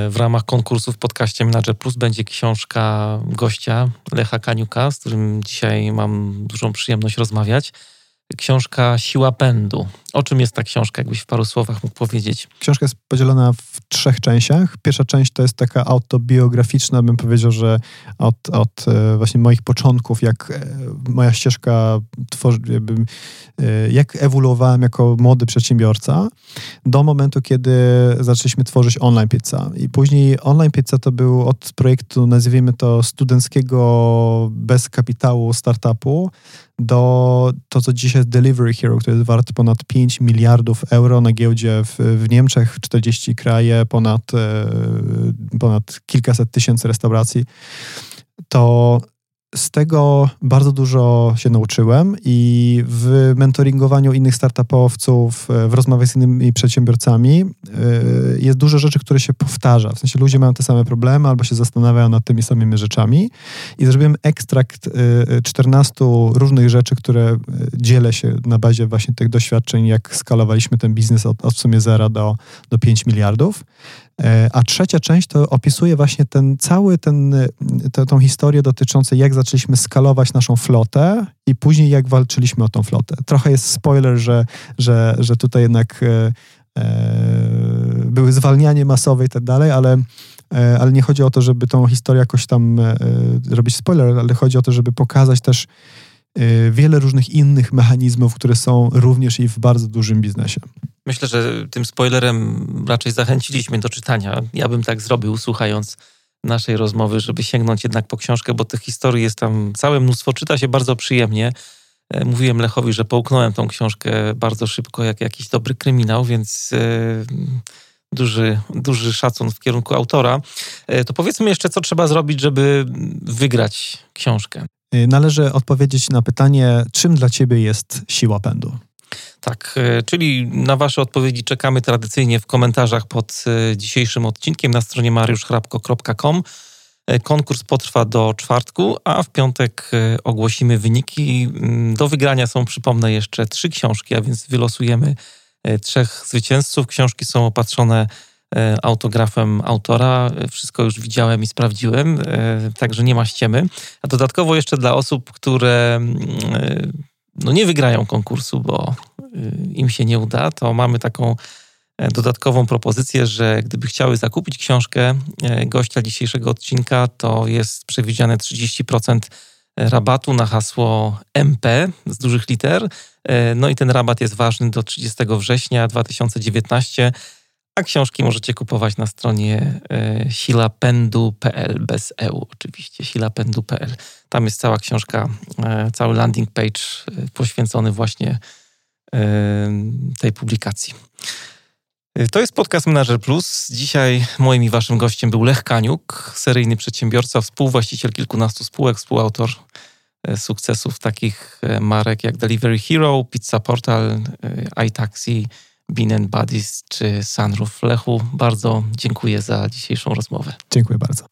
w ramach konkursu w podcaście Manager Plus będzie książka gościa Lecha Kaniuka, z którym dzisiaj mam dużą przyjemność rozmawiać. Książka Siła Pędu. O czym jest ta książka, jakbyś w paru słowach mógł powiedzieć? Książka jest podzielona w trzech częściach. Pierwsza część to jest taka autobiograficzna, bym powiedział, że od, od e, właśnie moich początków, jak e, moja ścieżka tworzy, e, jak ewoluowałem jako młody przedsiębiorca, do momentu, kiedy zaczęliśmy tworzyć online pizza. I później online pizza to był od projektu, nazwijmy to studenckiego, bez kapitału startupu, do to, co dzisiaj jest Delivery Hero, który jest wart ponad 5 miliardów euro na giełdzie w, w Niemczech, 40 kraje, ponad, e, ponad kilkaset tysięcy restauracji, to z tego bardzo dużo się nauczyłem i w mentoringowaniu innych startupowców, e, w rozmowach z innymi przedsiębiorcami e, jest dużo rzeczy, które się powtarza. W sensie ludzie mają te same problemy albo się zastanawiają nad tymi samymi rzeczami i zrobiłem ekstrakt 14 e, różnych rzeczy, które dzielę się na bazie właśnie tych doświadczeń, jak skalowaliśmy ten biznes od, od w sumie zera do, do 5 miliardów. E, a trzecia część to opisuje właśnie ten cały ten, tę, tą historię dotyczącą jak zaczęliśmy skalować naszą flotę i później jak walczyliśmy o tą flotę. Trochę jest spoiler, że, że, że tutaj jednak e, e, były zwalnianie masowe i tak dalej, ale e, ale nie chodzi o to, żeby tą historię jakoś tam e, robić spoiler, ale chodzi o to, żeby pokazać też e, wiele różnych innych mechanizmów, które są również i w bardzo dużym biznesie. Myślę, że tym spoilerem raczej zachęciliśmy do czytania. Ja bym tak zrobił, słuchając naszej rozmowy, żeby sięgnąć jednak po książkę, bo tych historii jest tam całe mnóstwo. Czyta się bardzo przyjemnie. E, mówiłem Lechowi, że połknąłem tą książkę bardzo szybko, jak jakiś dobry kryminał, więc e, duży, duży szacun w kierunku autora. E, to powiedzmy jeszcze, co trzeba zrobić, żeby wygrać książkę. Należy odpowiedzieć na pytanie, czym dla ciebie jest siła pędu? Tak, e, czyli na Wasze odpowiedzi czekamy tradycyjnie w komentarzach pod e, dzisiejszym odcinkiem na stronie mariuszchrapko.com. E, konkurs potrwa do czwartku, a w piątek ogłosimy wyniki. Mm, do wygrania są, przypomnę, jeszcze trzy książki, a więc wylosujemy trzech zwycięzców. Książki są opatrzone autografem autora. Wszystko już widziałem i sprawdziłem, także nie ma ściemy. A dodatkowo jeszcze dla osób, które mm, no nie wygrają konkursu, bo y, im się nie uda, to mamy taką e, dodatkową propozycję, że gdyby chciały zakupić książkę e, gościa dzisiejszego odcinka, to jest przewidziane 30% rabatu na hasło MP z dużych liter. E, no i ten rabat jest ważny do 30 września 2019 a książki możecie kupować na stronie e, silapendu.pl, bez EU oczywiście, silapendu.pl. Tam jest cała książka, e, cały landing page e, poświęcony właśnie tej publikacji. To jest podcast Manager Plus. Dzisiaj moim i waszym gościem był Lech Kaniuk, seryjny przedsiębiorca, współwłaściciel kilkunastu spółek, współautor sukcesów takich marek jak Delivery Hero, Pizza Portal, iTaxi, Bean Buddies czy Sunroof. Lechu, bardzo dziękuję za dzisiejszą rozmowę. Dziękuję bardzo.